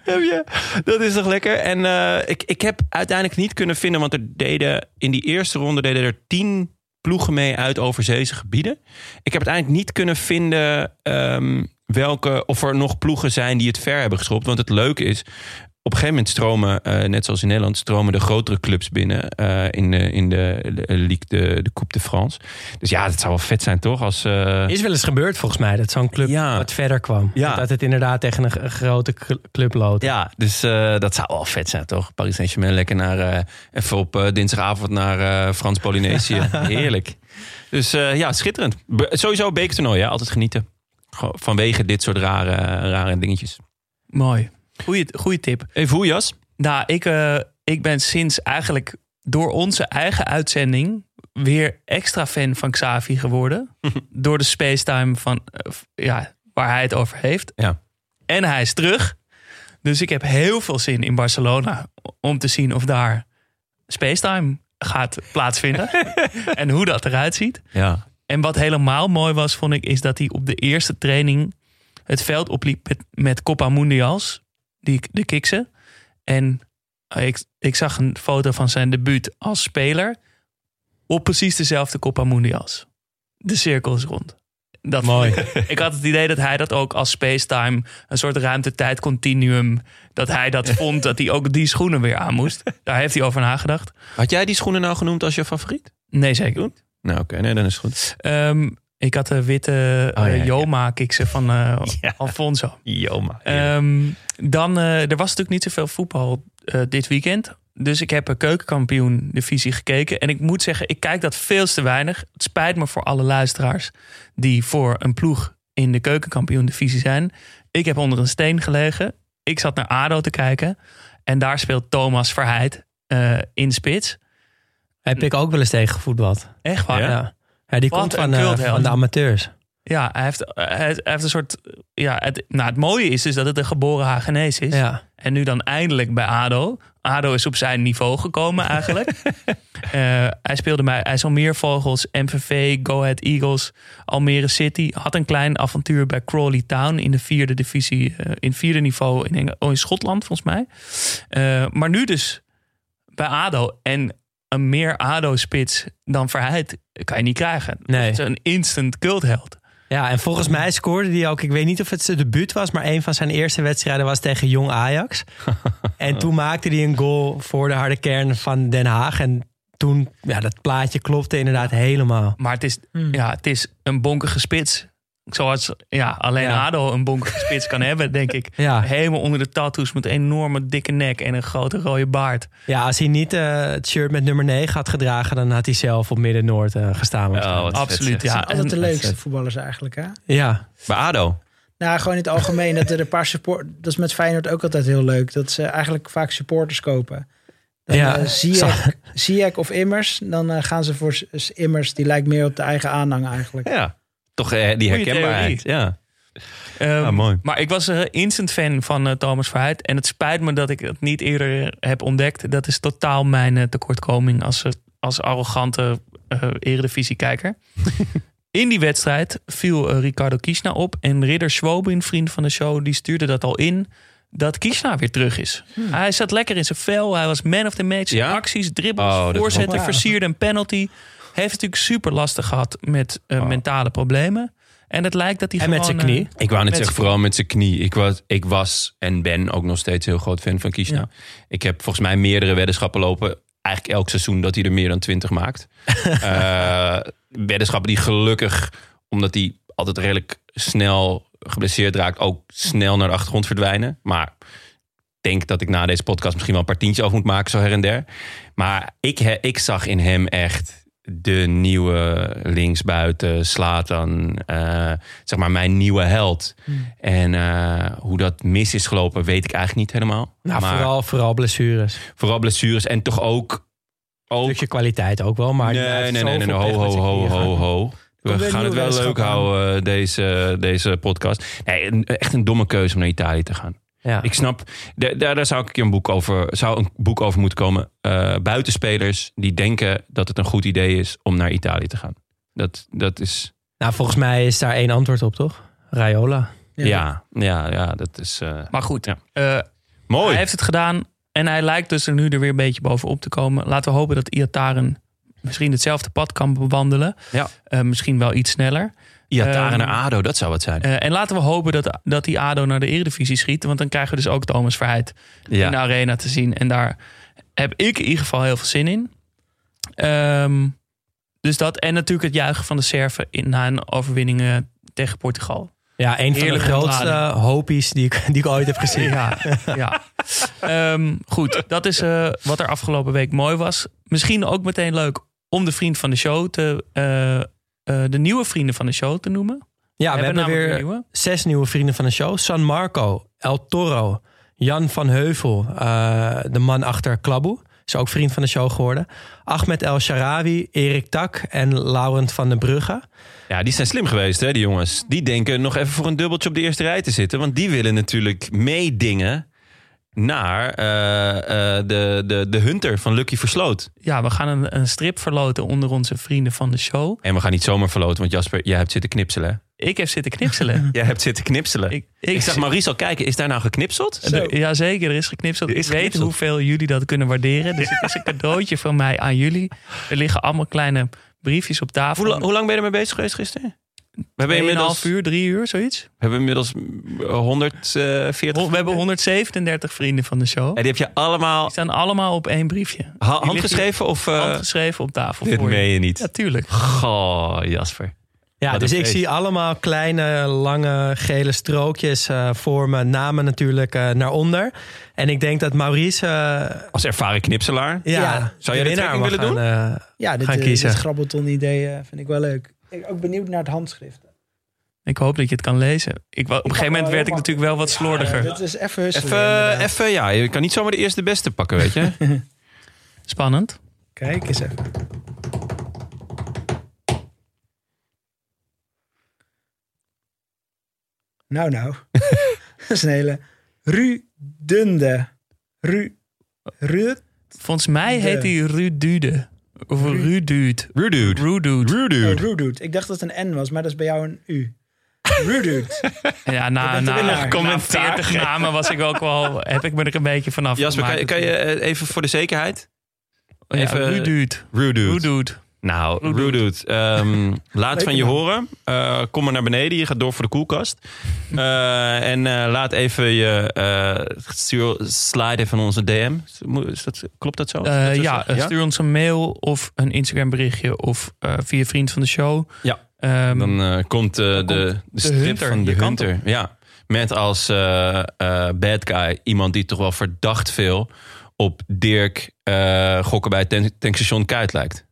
Heb je? Dat is toch lekker? En ik, ik heb uiteindelijk niet kunnen vinden, want er deden in die eerste ronde deden er tien ploegen mee uit overzeese gebieden. Ik heb uiteindelijk niet kunnen vinden ehm, welke, of er nog ploegen zijn die het ver hebben geschopt. Want het leuke is, een gegeven moment stromen, eh, net zoals in Nederland, stromen de grotere clubs binnen eh, in, de, in de, de, Ligue de, de Coupe de France. Dus ja, dat zou wel vet zijn, toch? Als, eh, Is wel eens gebeurd volgens mij dat zo'n club Ja. wat verder kwam. Ja. Dat het inderdaad tegen een, grote cl- club loopt. Ja, dus eh, dat zou wel vet zijn, toch? Paris Saint-Germain lekker naar, eh, even op dinsdagavond naar eh, Frans-Polynesië. [LAUGHS] Heerlijk. Dus eh, ja, schitterend. Be- sowieso bekertoernooi, ja, altijd genieten. Vanwege dit soort rare, rare dingetjes. Mooi. Goeie, goeie tip. Even hoe, Jas? Nou, ik, eh, ik ben sinds eigenlijk door onze eigen uitzending weer extra fan van Xavi geworden. [LAUGHS] door de spacetime van, eh, ja, waar hij het over heeft. Ja. En hij is terug. Dus ik heb heel veel zin in Barcelona om te zien of daar spacetime gaat plaatsvinden. [LAUGHS] en hoe dat eruit ziet. Ja. En wat helemaal mooi was, vond ik, is dat hij op de eerste training het veld opliep met, met Copa Mundials, die, de kiksen. En eh, ik, ik zag een foto van zijn debuut als speler op precies dezelfde Copa Mundials. De cirkel is rond. Dat Mooi. ik had het idee dat hij dat ook als spacetime, een soort ruimte-tijd continuum, dat hij dat [LAUGHS] vond dat hij ook die schoenen weer aan moest. Daar heeft hij over nagedacht. Had jij die schoenen nou genoemd als je favoriet? Nee, zeker niet. Nou, oké, nee, dan is het goed. Ehm, ik had de witte Oh, ja, eh, ja. Joma kiksen van eh, [LAUGHS] Ja. Alfonso. Joma. Ehm, dan, eh, er was natuurlijk niet zoveel voetbal eh, dit weekend. Dus ik heb een keukenkampioen divisie gekeken. En ik moet zeggen, ik kijk dat veel te weinig. Het spijt me voor alle luisteraars die voor een ploeg in de keukenkampioen divisie zijn. Ik heb onder een steen gelegen. Ik zat naar ADO te kijken. En daar speelt Thomas Verheid eh, in spits. Heb ik ook wel eens tegen gevoetbald. Echt waar? Ja? Ja. Ja, die Wat komt van, eh, cultheld. van de amateurs. Ja, hij heeft, hij heeft, hij heeft een soort. Ja, het, nou, het mooie is dus dat het een geboren Hagenees is. Ja. En nu dan eindelijk bij ADO. ADO is op zijn niveau gekomen eigenlijk. [LAUGHS] Eh, hij speelde bij IJsselmeervogels, MVV, Go Ahead Eagles, Almere City. Had een klein avontuur bij Crawley Town in de vierde divisie. eh, in vierde niveau in, Eng- oh, in Schotland volgens mij. Eh, maar nu dus bij ADO. En een meer ADO-spits dan Verheid kan je niet krijgen. Nee. Het is een instant cultheld. Ja, en volgens mij scoorde hij ook, ik weet niet of het zijn debuut was, maar een van zijn eerste wedstrijden was tegen Jong Ajax. [LAUGHS] en toen maakte hij een goal voor de harde kern van Den Haag. En toen, ja, dat plaatje klopte inderdaad helemaal. Maar het is, ja, het is een bonkige spits. Zoals ja, alleen Ja. ADO een bonkige [LAUGHS] spits kan hebben, denk ik. Ja. Helemaal onder de tattoos met een enorme dikke nek en een grote rode baard. Ja, als hij niet eh, het shirt met nummer 9 had gedragen, dan had hij zelf op Midden-Noord eh, gestaan. waarschijnlijk. Absoluut, ja. Altijd de leukste voetballers eigenlijk, hè? ja. Bij ADO. Nou, gewoon in het algemeen. dat er een paar support. Dat is met Feyenoord ook altijd heel leuk. Dat ze eigenlijk vaak supporters kopen. Dan, Ja, eh, Ziyech, Ziyech of Immers. Dan gaan ze voor Immers. Die lijkt meer op de eigen aanhang eigenlijk. Ja. Toch eh, die Goeie herkenbaarheid. Ja. Ah, mooi. Maar ik was een instant fan van eh, Thomas Verheid. En het spijt me dat ik het niet eerder heb ontdekt. Dat is totaal mijn eh, tekortkoming als, eh, als arrogante eh eredivisiekijker. [LAUGHS] In die wedstrijd viel eh, Ricardo Kiesna op. En Ridder Schwobe, een vriend van de show, die stuurde dat al in. dat Kishna weer terug is. Hij zat lekker in zijn vel. Hij was man of the match. Ja? Acties, dribbles, Oh, dat is voorzetten, versierde een penalty. Heeft natuurlijk super lastig gehad met eh, Oh. mentale problemen. En het lijkt dat hij En gewoon... met zijn eh, knie. Ik wou net zeggen, vooral met zijn knie. Ik was, ik was en ben ook nog steeds heel groot fan van Kishna. Ja. Ik heb volgens mij meerdere weddenschappen lopen. Eigenlijk elk seizoen dat hij er meer dan 20 maakt. [LAUGHS] Eh, weddenschappen die gelukkig, omdat hij altijd redelijk snel geblesseerd raakt, ook snel naar de achtergrond verdwijnen. Maar ik denk dat ik na deze podcast misschien wel een paar tientjes over moet maken, zo her en der. Maar ik, he- ik zag in hem echt de nieuwe linksbuiten, Slatan, eh, zeg maar mijn nieuwe held. En eh, hoe dat mis is gelopen, weet ik eigenlijk niet helemaal. Nou, maar vooral, vooral blessures. vooral blessures en toch ook... Een ook stukje kwaliteit ook wel, maar... nee, nee, nee, nee, ho, ho, ho, ho, ho. We Komt gaan het wel leuk houden, eh, deze, deze podcast. Nee, echt een domme keuze om naar Italië te gaan. Ja. Ik snap, daar, daar daar zou ik een keer een boek over, zou een boek over moeten komen. Eh, buitenspelers die denken dat het een goed idee is om naar Italië te gaan. Dat, dat is, Nou, volgens mij is daar één antwoord op, toch? Raiola. ja, ja, ja, dat is eh, Maar goed, Ja. eh, mooi. hij heeft het gedaan. En hij lijkt dus er nu er weer een beetje bovenop te komen. Laten we hopen dat Iataren misschien hetzelfde pad kan bewandelen. Ja. Eh, misschien wel iets sneller. Iataren ehm, naar ADO, dat zou het zijn. Eh, en laten we hopen dat, dat die ADO naar de Eredivisie schiet. Want dan krijgen we dus ook Thomas Verheid in de ja. arena te zien. En daar heb ik in ieder geval heel veel zin in. Ehm, dus dat. En natuurlijk het juichen van de Serven in, na een overwinning eh, tegen Portugal. Ja, een van de grootste hopies die ik, die ik ooit heb gezien. Ja, ja. Ehm, goed, dat is eh, wat er afgelopen week mooi was. Misschien ook meteen leuk om de vriend van de show te. Eh, de nieuwe vrienden van de show te noemen. Ja, we hebben weer nieuwe. zes nieuwe vrienden van de show. San Marco, El Toro, Jan van Heuvel, eh, de man achter Klaboe. Is ook vriend van de show geworden. Ahmed El Sharawi, Erik Tak en Laurent van den Brugge. ja, die zijn slim geweest, hè, die jongens. Die denken nog even voor een dubbeltje op de eerste rij te zitten. Want die willen natuurlijk meedingen naar eh, eh, de, de, de Hunter van Lucky Versloot. Ja, we gaan een, een strip verloten onder onze vrienden van de show. En we gaan niet zomaar verloten, want Jasper, jij hebt zitten knipselen. hè? Ik heb zitten knipselen. [LAUGHS] Jij hebt zitten knipselen. ik, Ik zag Maurice al kijken, is daar nou geknipseld? Er- Jazeker, er is geknipseld. Er is ik weet geknipseld. hoeveel jullie dat kunnen waarderen. Dus het is een [LAUGHS] cadeautje van mij aan jullie. Er liggen allemaal kleine briefjes op tafel. Hoe, hoe lang ben je ermee bezig geweest gisteren? We hebben een inmiddels, half uur, drie uur, zoiets. we hebben inmiddels eh, 140. We hebben 137 vrienden van de show. En die heb je allemaal Die staan allemaal op één briefje. ha- handgeschreven of... eh, handgeschreven op tafel dit voor je. meen je niet. Ja, tuurlijk. Goh, Jasper. Ja, Wat dus een ik feest. zie allemaal kleine, lange, gele strookjes eh, voor mijn namen natuurlijk eh, naar onder. En ik denk dat Maurice... eh, Als ervaren knipselaar. ja, Ja. Zou jij de trekking willen gaan, eh, Ja, dit, Gaan eh, kiezen. dit eh, vind ik wel leuk. Ik ben ook benieuwd naar het handschrift. Ik hoop dat je het kan lezen. Ik, op een gegeven moment werd ik natuurlijk wel wat slordiger. Dit is even. Even, even, ja, je kan niet zomaar de eerste de beste pakken, weet je. [LAUGHS] Spannend. Kijk eens even. Nou, nou. [LAUGHS] dat is een hele rudende. Ru, ru, Volgens mij heet hij Rudude. Of Ru- Rudude. Rude Rudude. Rude oh, Rudude. Ik dacht dat het een N was, maar dat is bij jou een U. Rudude. [LAUGHS] Ja, na, na, na Commentaar 40 namen was ik ook wel, heb ik me er een beetje vanaf Jasper, kan, kan je eh, even voor de zekerheid? Ja, even- Rudude. Rude Rudude. Nou, Rude. Rude. Ehm, [LAUGHS] laat van je naam. horen. Eh, kom maar naar beneden. Je gaat door voor de koelkast. Eh, en eh, laat even je... stuur, slide even van onze DM. Is dat, klopt dat zo? Dat ja, stuur ons een mail of een Instagram berichtje of via vriend van de show. Ja. Ehm, Dan komt de, de de strip Hunter van de Hunter. Ja. Met als bad guy iemand die toch wel verdacht veel op Dirk gokken bij het tank- tankstation Kuit lijkt.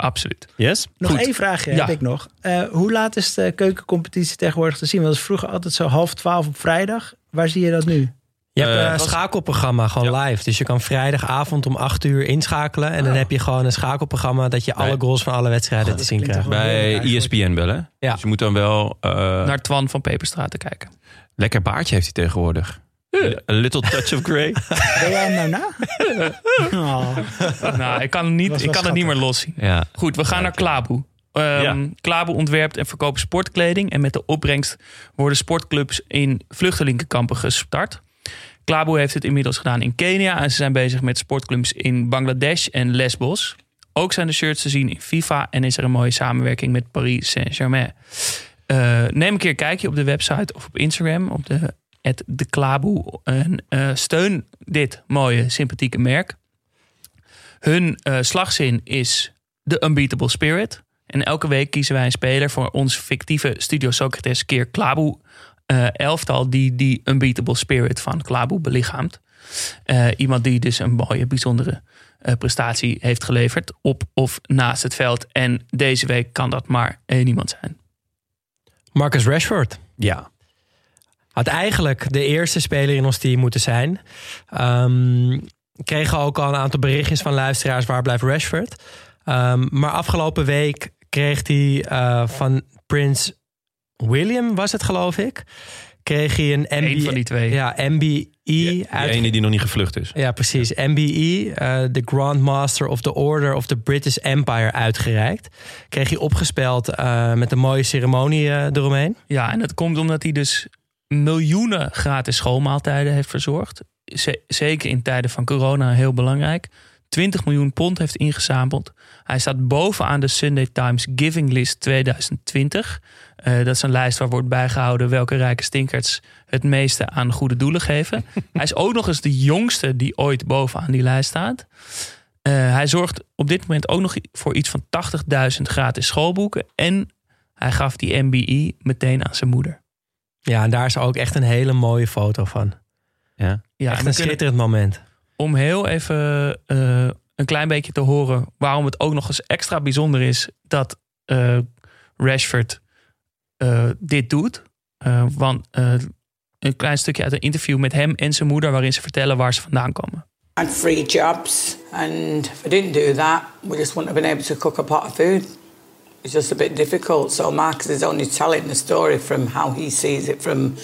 Absoluut. Yes? Nog Goed. één vraagje Ja. heb ik nog. Eh, hoe laat is de keukencompetitie tegenwoordig te zien? Want dat is vroeger altijd zo half twaalf op vrijdag. Waar zie je dat nu? Je hebt Eh, een schakelprogramma gewoon live. Dus je kan vrijdagavond om 8 uur inschakelen. En dan Ah. heb je gewoon een schakelprogramma dat je alle goals van alle wedstrijden Oh, te zien krijgt. Bij E. ESPN bellen. Ja. Dus je moet dan wel... eh, Naar Twan van Peperstraat te kijken. Lekker baardje heeft hij tegenwoordig. A little touch of grey. [LAUGHS] Ben jij hem nou na? Oh. nou, ik kan, het niet, ik kan het niet meer loszien. ja. Goed, we gaan naar Klaboe. Ehm Ja. Klaboe ontwerpt en verkoopt sportkleding. En met de opbrengst worden sportclubs in vluchtelingenkampen gestart. Klaboe heeft het inmiddels gedaan in Kenia. En ze zijn bezig met sportclubs in Bangladesh en Lesbos. Ook zijn de shirts te zien in FIFA. En is er een mooie samenwerking met Paris Saint-Germain. Eh, neem een keer een kijkje op de website of op Instagram. Op de, de Klaboe. En eh, steun dit mooie, sympathieke merk. Hun eh, slagzin is The Unbeatable Spirit. En elke week kiezen wij een speler voor ons fictieve Studio Socrates keer Klaboe eh, elftal die die Unbeatable Spirit van Klaboe belichaamt. Eh, iemand die dus een mooie, bijzondere eh, prestatie heeft geleverd op of naast het veld. En deze week kan dat maar één iemand zijn. Marcus Rashford. Ja. Had eigenlijk de eerste speler in ons team moeten zijn. Um, kregen ook al een aantal berichtjes van luisteraars waar blijft Rashford. Um, maar afgelopen week kreeg hij uh, van Prins William, was het geloof ik. Kreeg hij een MBE. Eén van die twee. Ja, MBE. Ja, uit, ene die nog niet gevlucht is. ja, precies. MBE, uh, de Grand Master of the Order of the British Empire, uitgereikt. Kreeg hij opgespeld uh, met een mooie ceremonie uh, eromheen. Ja, en dat komt omdat hij dus miljoenen gratis schoolmaaltijden heeft verzorgd. Zeker in tijden van corona heel belangrijk. 20 miljoen pond heeft ingezameld. Hij staat bovenaan de Sunday Times Giving List 2020. Uh, dat is een lijst waar wordt bijgehouden welke rijke stinkers het meeste aan goede doelen geven. [LAUGHS] hij is ook nog eens de jongste die ooit bovenaan die lijst staat. Uh, hij zorgt op dit moment ook nog voor iets van 80.000 gratis schoolboeken. En hij gaf die MBE meteen aan zijn moeder. Ja, en daar is ook echt een hele mooie foto van. Ja, ja echt een schitterend moment. Om heel even uh, een klein beetje te horen waarom het ook nog eens extra bijzonder is dat uh, Rashford uh, dit doet. Uh, want een klein stukje uit een interview met hem en zijn moeder waarin ze vertellen waar ze vandaan komen. I had three jobs and if I didn't do that, we just wouldn't have been able to cook a pot of food. It's just a bit difficult. So Marcus is only telling the story from how he sees it from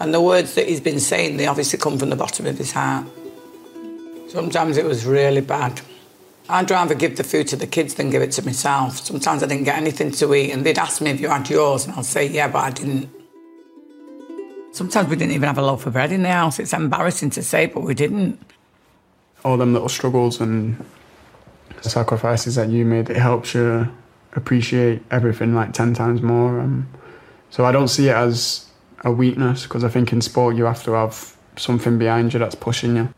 and the words that he's been saying, they obviously come from the bottom of his heart. Sometimes it was really bad. I'd rather give the food to the kids than give it to myself. Sometimes I didn't get anything to eat, and they'd ask me if you had yours, and I'll say, yeah, but I didn't. Sometimes we didn't even have a loaf of bread in the house. It's embarrassing to say, but we didn't. All them little struggles and sacrifices that you made, it helps you appreciate everything like 10 times more. Um, so I don't see it as a weakness because I think in sport you have to have something behind you that's pushing you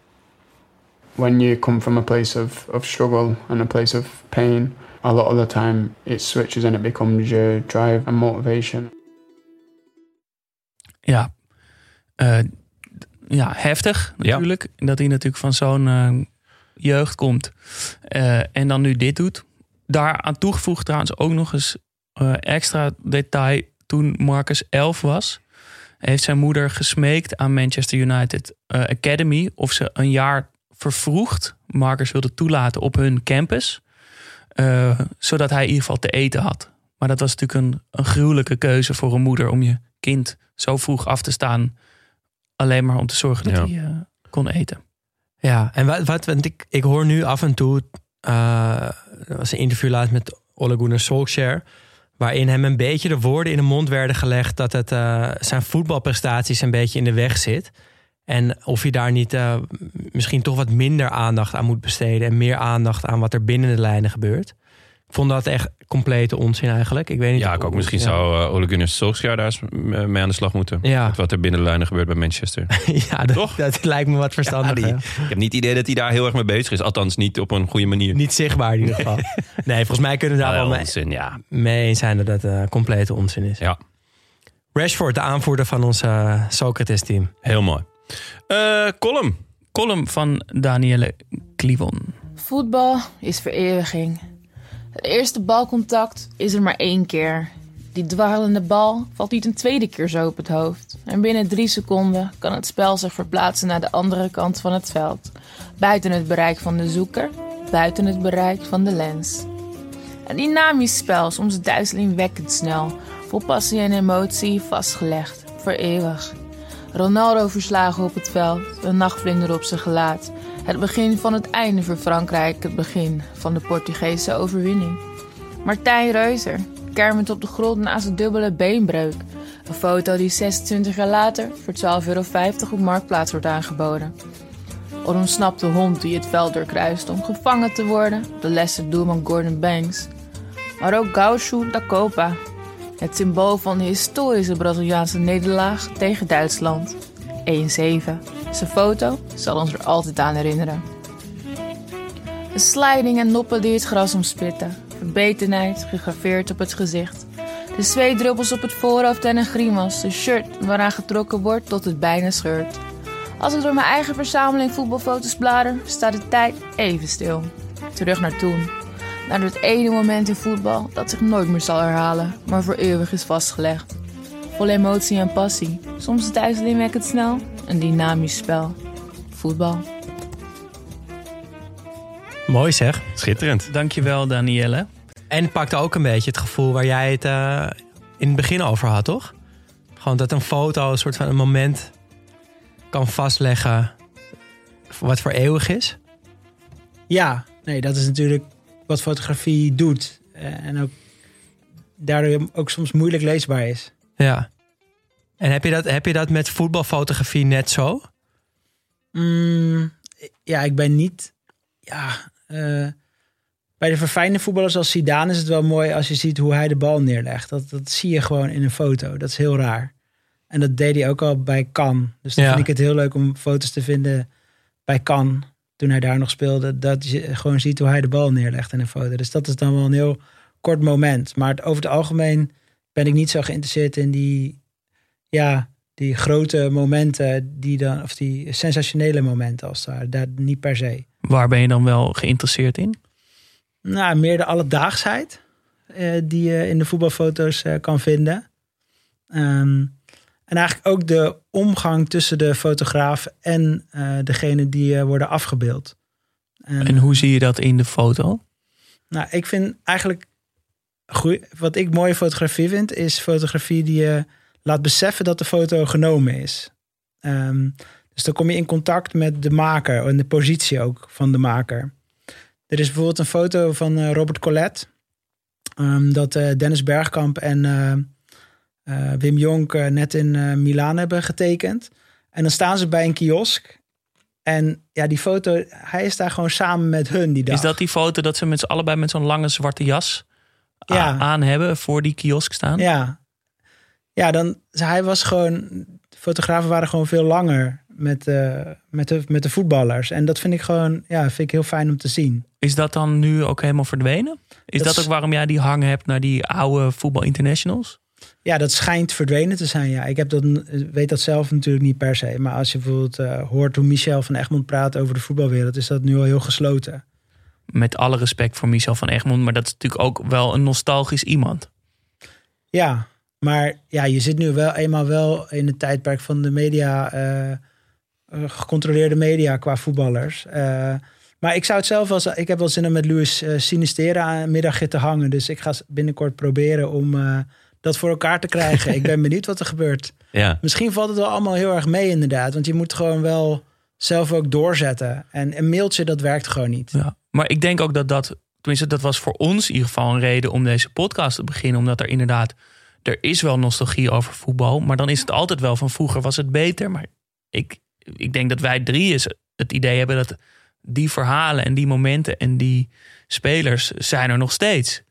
when you come from a place of, of struggle and a place of pain, a lot of the time it switches and it becomes your drive and motivation. Ja, uh, ja heftig natuurlijk. Ja. Dat hij natuurlijk van zo'n uh, jeugd komt uh, en dan nu dit doet. Daar aan toegevoegd trouwens ook nog eens extra detail. Toen Marcus 11 was, heeft zijn moeder gesmeekt aan Manchester United Academy of ze een jaar vervroegd Marcus wilde toelaten op hun campus. Uh, zodat hij in ieder geval te eten had. Maar dat was natuurlijk een, een gruwelijke keuze voor een moeder om je kind zo vroeg af te staan. Alleen maar om te zorgen dat ja. hij kon eten. Ja, en wat, wat want ik, ik hoor nu af en toe. Er was een interview laatst met Ole Gunnar Solskjaer. Waarin hem een beetje de woorden in de mond werden gelegd dat het zijn voetbalprestaties een beetje in de weg zit. En of je daar niet uh, misschien toch wat minder aandacht aan moet besteden. En meer aandacht aan wat er binnen de lijnen gebeurt. Vond dat echt complete onzin eigenlijk. Ik weet niet ja, ik ook. Misschien ja. zou uh, Ole Gunnar Solskjaer daar eens mee aan de slag moeten. Ja. Met wat er binnen de lijnen gebeurt bij Manchester. [LAUGHS] ja, dat, Toch? dat lijkt me wat verstandig. Ja, ik heb niet het idee dat hij daar heel erg mee bezig is. Althans niet op een goede manier. Niet zichtbaar in ieder [LAUGHS] geval. nee, volgens mij kunnen we daar wel onzin, mee, ja. mee eens zijn dat dat uh, complete onzin is. Ja. Rashford, de aanvoerder van ons uh, Socrates-team. Heel mooi. Uh, column. Column van Danielle Klivon. Voetbal is vereeuwiging. Het eerste balcontact is er maar één keer. Die dwarrelende bal valt niet een tweede keer zo op het hoofd. En binnen drie seconden kan het spel zich verplaatsen naar de andere kant van het veld. Buiten het bereik van de zoeker, buiten het bereik van de lens. Een dynamisch spel, soms duizelingwekkend snel. Vol passie en emotie vastgelegd, voor eeuwig. Ronaldo verslagen op het veld, een nachtvlinder op zijn gelaat. Het begin van het einde voor Frankrijk, het begin van de Portugese overwinning. Martijn Reuser, kermend op de grond na zijn dubbele beenbreuk. Een foto die 26 jaar later voor 12,50 euro op Marktplaats wordt aangeboden. Een ontsnapte hond die het veld doorkruist om gevangen te worden, de Leicester doelman Gordon Banks. Maar ook Gaucho da Copa, het symbool van de historische Braziliaanse nederlaag tegen Duitsland. 1-7. Zijn foto zal ons er altijd aan herinneren. Een sliding en noppen die het gras omspitten. Verbetenheid gegraveerd op het gezicht. De zweetdruppels op het voorhoofd en een grimas. Een shirt waaraan getrokken wordt tot het bijna scheurt. Als ik door mijn eigen verzameling voetbalfoto's blader, staat de tijd even stil. Terug naar toen. Naar dat ene moment in voetbal dat zich nooit meer zal herhalen, maar voor eeuwig is vastgelegd. Vol emotie en passie. Soms het snel. Een dynamisch spel. Voetbal. Mooi zeg. Schitterend. Dankjewel, Danielle. En pakte ook een beetje het gevoel waar jij het eh, in het begin over had, toch? Gewoon dat een foto een soort van een moment kan vastleggen wat voor eeuwig is. Ja, nee, dat is natuurlijk wat fotografie doet. Eh, en ook daardoor ook soms moeilijk leesbaar is. Ja. En heb je dat, heb je dat met voetbalfotografie net zo? Mm, ja, ik ben niet. Ja, uh, bij de verfijnde voetballers als Zidane is het wel mooi als je ziet hoe hij de bal neerlegt. Dat, dat zie je gewoon in een foto. Dat is heel raar. En dat deed hij ook al bij Can. Dus dan vind ik het heel leuk om foto's te vinden bij Can. Toen hij daar nog speelde. Dat je gewoon ziet hoe hij de bal neerlegt in een foto. Dus dat is dan wel een heel kort moment. Maar over het algemeen ben ik niet zo geïnteresseerd in die, ja, die grote momenten. Die dan, of die sensationele momenten als daar. Daar niet per se. Waar ben je dan wel geïnteresseerd in? Nou, meer de alledaagsheid. Uh, die je in de voetbalfoto's uh, kan vinden. Um, en eigenlijk ook de omgang tussen de fotograaf en uh, degene die uh, worden afgebeeld. En, en, hoe zie je dat in de foto? Nou, ik vind eigenlijk. Wat ik mooie fotografie vind, is fotografie die je laat beseffen dat de foto genomen is. Um, dus dan kom je in contact met de maker en de positie ook van de maker. Er is bijvoorbeeld een foto van uh, Robert Colette. Um, dat Dennis Bergkamp en uh, Wim Jonk net in uh, Milaan hebben getekend. En dan staan ze bij een kiosk. En ja, die foto, hij is daar gewoon samen met hun die dag. Is dat die foto dat ze met z'n allebei met zo'n lange zwarte jas ja. aan hebben voor die kiosk staan? Ja. Ja, dan, hij was gewoon, de fotografen waren gewoon veel langer met, met, de, met de voetballers. En dat vind ik gewoon, ja, vind ik heel fijn om te zien. Is dat dan nu ook helemaal verdwenen? Is dat, dat ook waarom jij die hang hebt naar die oude voetbal internationals? Ja, dat schijnt verdwenen te zijn. Ja, ik heb dat, weet dat zelf natuurlijk niet per se. Maar als je bijvoorbeeld uh, hoort hoe Michel van Egmond praat over de voetbalwereld, is dat nu al heel gesloten. Met alle respect voor Michel van Egmond, maar dat is natuurlijk ook wel een nostalgisch iemand. Ja, maar ja, je zit nu wel eenmaal wel in het tijdperk van de media, uh, gecontroleerde media qua voetballers. Uh, maar ik zou het zelf wel, ik heb wel zin om met Luis Sinistera aan middagje te hangen. Dus ik ga binnenkort proberen om dat voor elkaar te krijgen. ik ben [LAUGHS] benieuwd wat er gebeurt. Ja. Misschien valt het wel allemaal heel erg mee inderdaad. Want je moet gewoon wel zelf ook doorzetten. En een mailtje, dat werkt gewoon niet. Ja. Maar ik denk ook dat dat, tenminste dat was voor ons in ieder geval een reden om deze podcast te beginnen. Omdat er inderdaad, er is wel nostalgie over voetbal. Maar dan is het altijd wel van vroeger was het beter. Maar ik, ik denk dat wij drie is het idee hebben dat die verhalen en die momenten en die spelers zijn er nog steeds.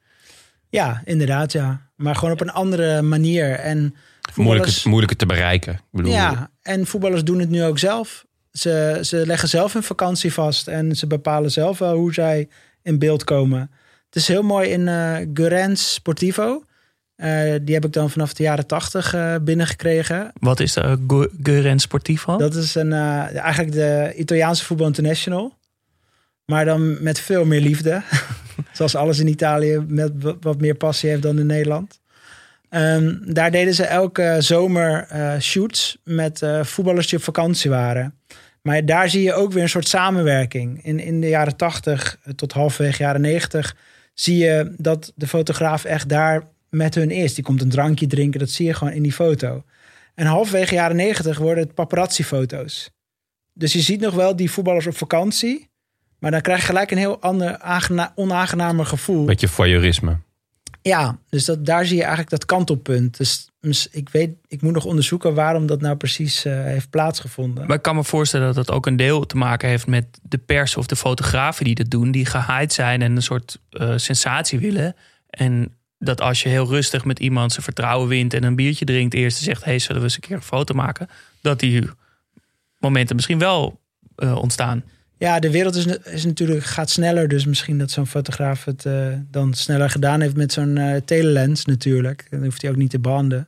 Ja, inderdaad, ja. Maar gewoon op een andere manier. En moeilijker, moeilijker te bereiken. Ik bedoel, ja, en voetballers doen het nu ook zelf. Ze, ze leggen zelf hun vakantie vast en ze bepalen zelf wel hoe zij in beeld komen. Het is heel mooi in uh, Gurens Sportivo. Uh, die heb ik dan vanaf de jaren tachtig uh, binnengekregen. Wat is de uh, Gurens Sportivo? Dat is een, eigenlijk de Italiaanse voetbal international. Maar dan met veel meer liefde. [LAUGHS] Zoals alles in Italië met wat meer passie heeft dan in Nederland. Um, daar deden ze elke zomer shoots met voetballers die op vakantie waren. Maar daar zie je ook weer een soort samenwerking. In, in de jaren 80 eh, tot halfweg jaren 90 zie je dat de fotograaf echt daar met hun is. Die komt een drankje drinken, dat zie je gewoon in die foto. En halfwege jaren 90 worden het paparazzi-foto's. Dus je ziet nog wel die voetballers op vakantie. Maar dan krijg je gelijk een heel ander onaangenamer gevoel. Beetje voyeurisme. Ja, dus dat, daar zie je eigenlijk dat kantelpunt. Dus ik weet, ik moet nog onderzoeken waarom dat nou precies eh, heeft plaatsgevonden. Maar ik kan me voorstellen dat dat ook een deel te maken heeft met de pers of de fotografen die dat doen, die gehyped zijn en een soort eh, sensatie willen. En dat als je heel rustig met iemand zijn vertrouwen wint en een biertje drinkt eerst en zegt: hey, zullen we eens een keer een foto maken? Dat die momenten misschien wel eh, ontstaan. Ja, de wereld is, is natuurlijk, gaat sneller. Dus misschien dat zo'n fotograaf het eh, dan sneller gedaan heeft met zo'n eh, telelens natuurlijk. Dan hoeft hij ook niet te banden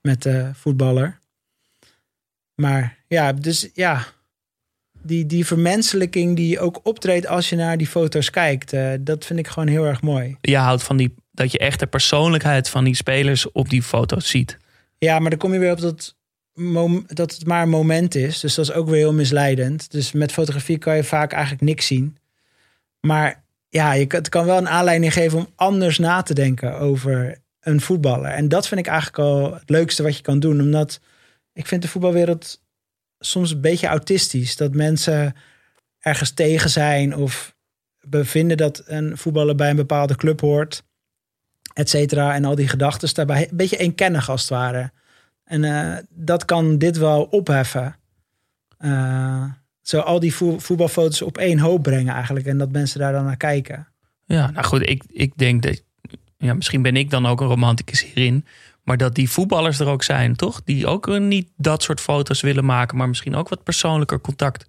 met de voetballer. Maar ja, dus ja, die, die vermenselijking die ook optreedt als je naar die foto's kijkt, dat vind ik gewoon heel erg mooi. Je houdt van die, dat je echt de persoonlijkheid van die spelers op die foto's ziet. Ja, maar dan kom je weer op dat, dat het maar een moment is. Dus dat is ook weer heel misleidend. Dus met fotografie kan je vaak eigenlijk niks zien. Maar ja, je, het kan wel een aanleiding geven om anders na te denken over een voetballer. En dat vind ik eigenlijk al het leukste wat je kan doen. Omdat ik vind de voetbalwereld soms een beetje autistisch. Dat mensen ergens tegen zijn of bevinden dat een voetballer bij een bepaalde club hoort. Et cetera. En al die gedachten daarbij een beetje eenkennig als het ware. En eh, dat kan dit wel opheffen. Eh, zo al die vo- voetbalfoto's op één hoop brengen eigenlijk. En dat mensen daar dan naar kijken. Ja, nou goed, ik, ik denk dat. Ja, misschien ben ik dan ook een romanticus hierin. Maar dat die voetballers er ook zijn, toch? Die ook niet dat soort foto's willen maken, maar misschien ook wat persoonlijker contact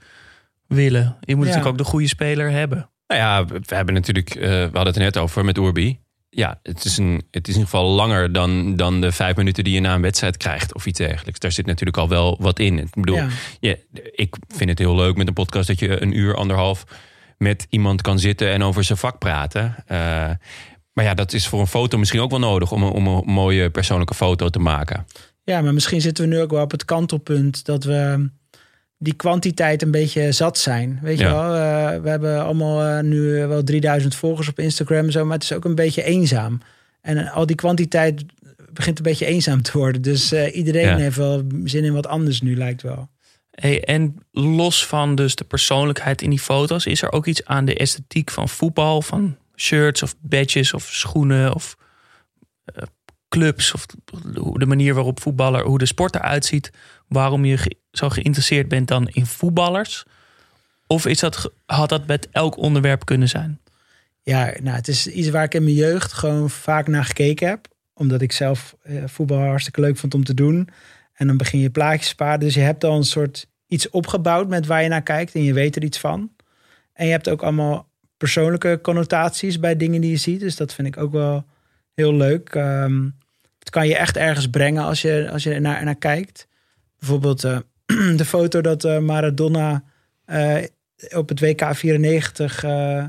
willen. Je moet Ja. natuurlijk ook de goede speler hebben. Nou ja, we hebben natuurlijk, eh, we hadden het er net over met Urbi. Ja, het is, een, het is in ieder geval langer dan, dan de vijf minuten die je na een wedstrijd krijgt of iets dergelijks. Daar zit natuurlijk al wel wat in. Ik bedoel, Ja. ja, ik vind het heel leuk met een podcast dat je een uur, anderhalf met iemand kan zitten en over zijn vak praten. Eh, maar ja, dat is voor een foto misschien ook wel nodig om een, om een mooie persoonlijke foto te maken. Ja, maar misschien zitten we nu ook wel op het kantelpunt dat we die kwantiteit een beetje zat zijn. Weet je wel, Eh, we hebben allemaal eh, nu wel 3000 volgers op Instagram en zo, maar het is ook een beetje eenzaam. En eh, al die kwantiteit begint een beetje eenzaam te worden. Dus eh, iedereen Ja. heeft wel zin in wat anders nu, lijkt wel. Hey, en los van dus de persoonlijkheid in die foto's, is er ook iets aan de esthetiek van voetbal, van shirts of badges of schoenen of eh, clubs of de manier waarop voetballer, hoe de sport eruit ziet, waarom je zo geïnteresseerd bent dan in voetballers? Of is dat, had dat met elk onderwerp kunnen zijn? Ja, nou, het is iets waar ik in mijn jeugd gewoon vaak naar gekeken heb. Omdat ik zelf eh, voetbal hartstikke leuk vond om te doen. En dan begin je plaatjes sparen. Dus je hebt al een soort iets opgebouwd met waar je naar kijkt. En je weet er iets van. En je hebt ook allemaal persoonlijke connotaties bij dingen die je ziet. Dus dat vind ik ook wel heel leuk. Ehm, het kan je echt ergens brengen als je, als je naar, naar kijkt. Bijvoorbeeld eh, [CLEARS THROAT] de foto dat eh, Maradona eh, op het WK 94 eh,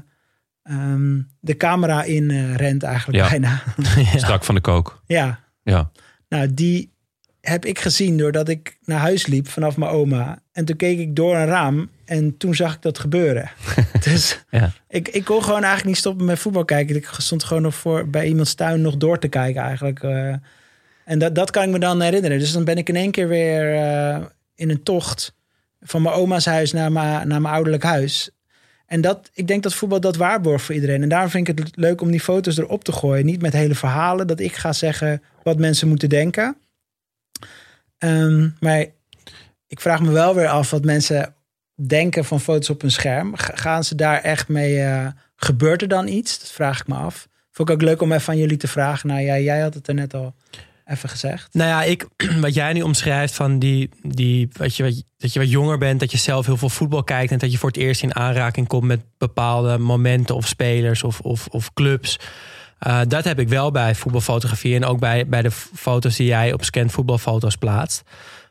ehm, de camera in rent eigenlijk Ja. bijna. [LAUGHS] Strak van de kook. ja, Ja. nou die heb ik gezien doordat ik naar huis liep vanaf mijn oma. En toen keek ik door een raam en toen zag ik dat gebeuren. [LAUGHS] dus Ja. ik, ik kon gewoon eigenlijk niet stoppen met voetbal kijken. Ik stond gewoon nog voor bij iemands tuin nog door te kijken eigenlijk. eh. en dat, dat kan ik me dan herinneren. Dus dan ben ik in één keer weer eh, in een tocht van mijn oma's huis naar mijn, naar mijn ouderlijk huis. En dat, ik denk dat voetbal dat waarborgt voor iedereen. En daarom vind ik het leuk om die foto's erop te gooien. Niet met hele verhalen, dat ik ga zeggen wat mensen moeten denken. Ehm, maar ik vraag me wel weer af wat mensen denken van foto's op een scherm. Ga- Gaan ze daar echt mee? eh, gebeurt er dan iets? Dat vraag ik me af. Vond ik ook leuk om even aan jullie te vragen. Nou ja, jij had het er net al even gezegd. Nou ja, ik, [CLEARS THROAT] wat jij nu omschrijft van die, die wat je, wat, dat je wat jonger bent, dat je zelf heel veel voetbal kijkt en dat je voor het eerst in aanraking komt met bepaalde momenten of spelers of, of, of clubs. Eh, dat heb ik wel bij voetbalfotografie en ook bij, bij de foto's die jij op scan voetbalfoto's plaatst.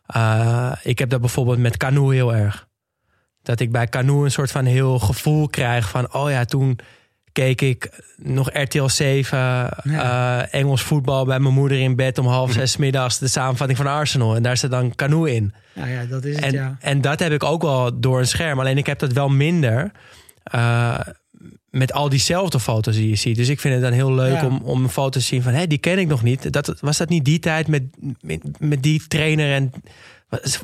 Eh, ik heb dat bijvoorbeeld met Canoe heel erg. Dat ik bij Canoe een soort van heel gevoel krijg van, oh ja, toen keek ik nog RTL 7 eh, Engels voetbal bij mijn moeder in bed om half zes 's middags de samenvatting van Arsenal. En daar zit dan Canoe in. Nou ja, dat is het En, ja. en dat heb ik ook wel door een scherm. Alleen ik heb dat wel minder eh, met al diezelfde foto's die je ziet. Dus ik vind het dan heel leuk Ja. om, om een foto te zien van... hé, die ken ik nog niet. Dat, was dat niet die tijd met, met, met die trainer en...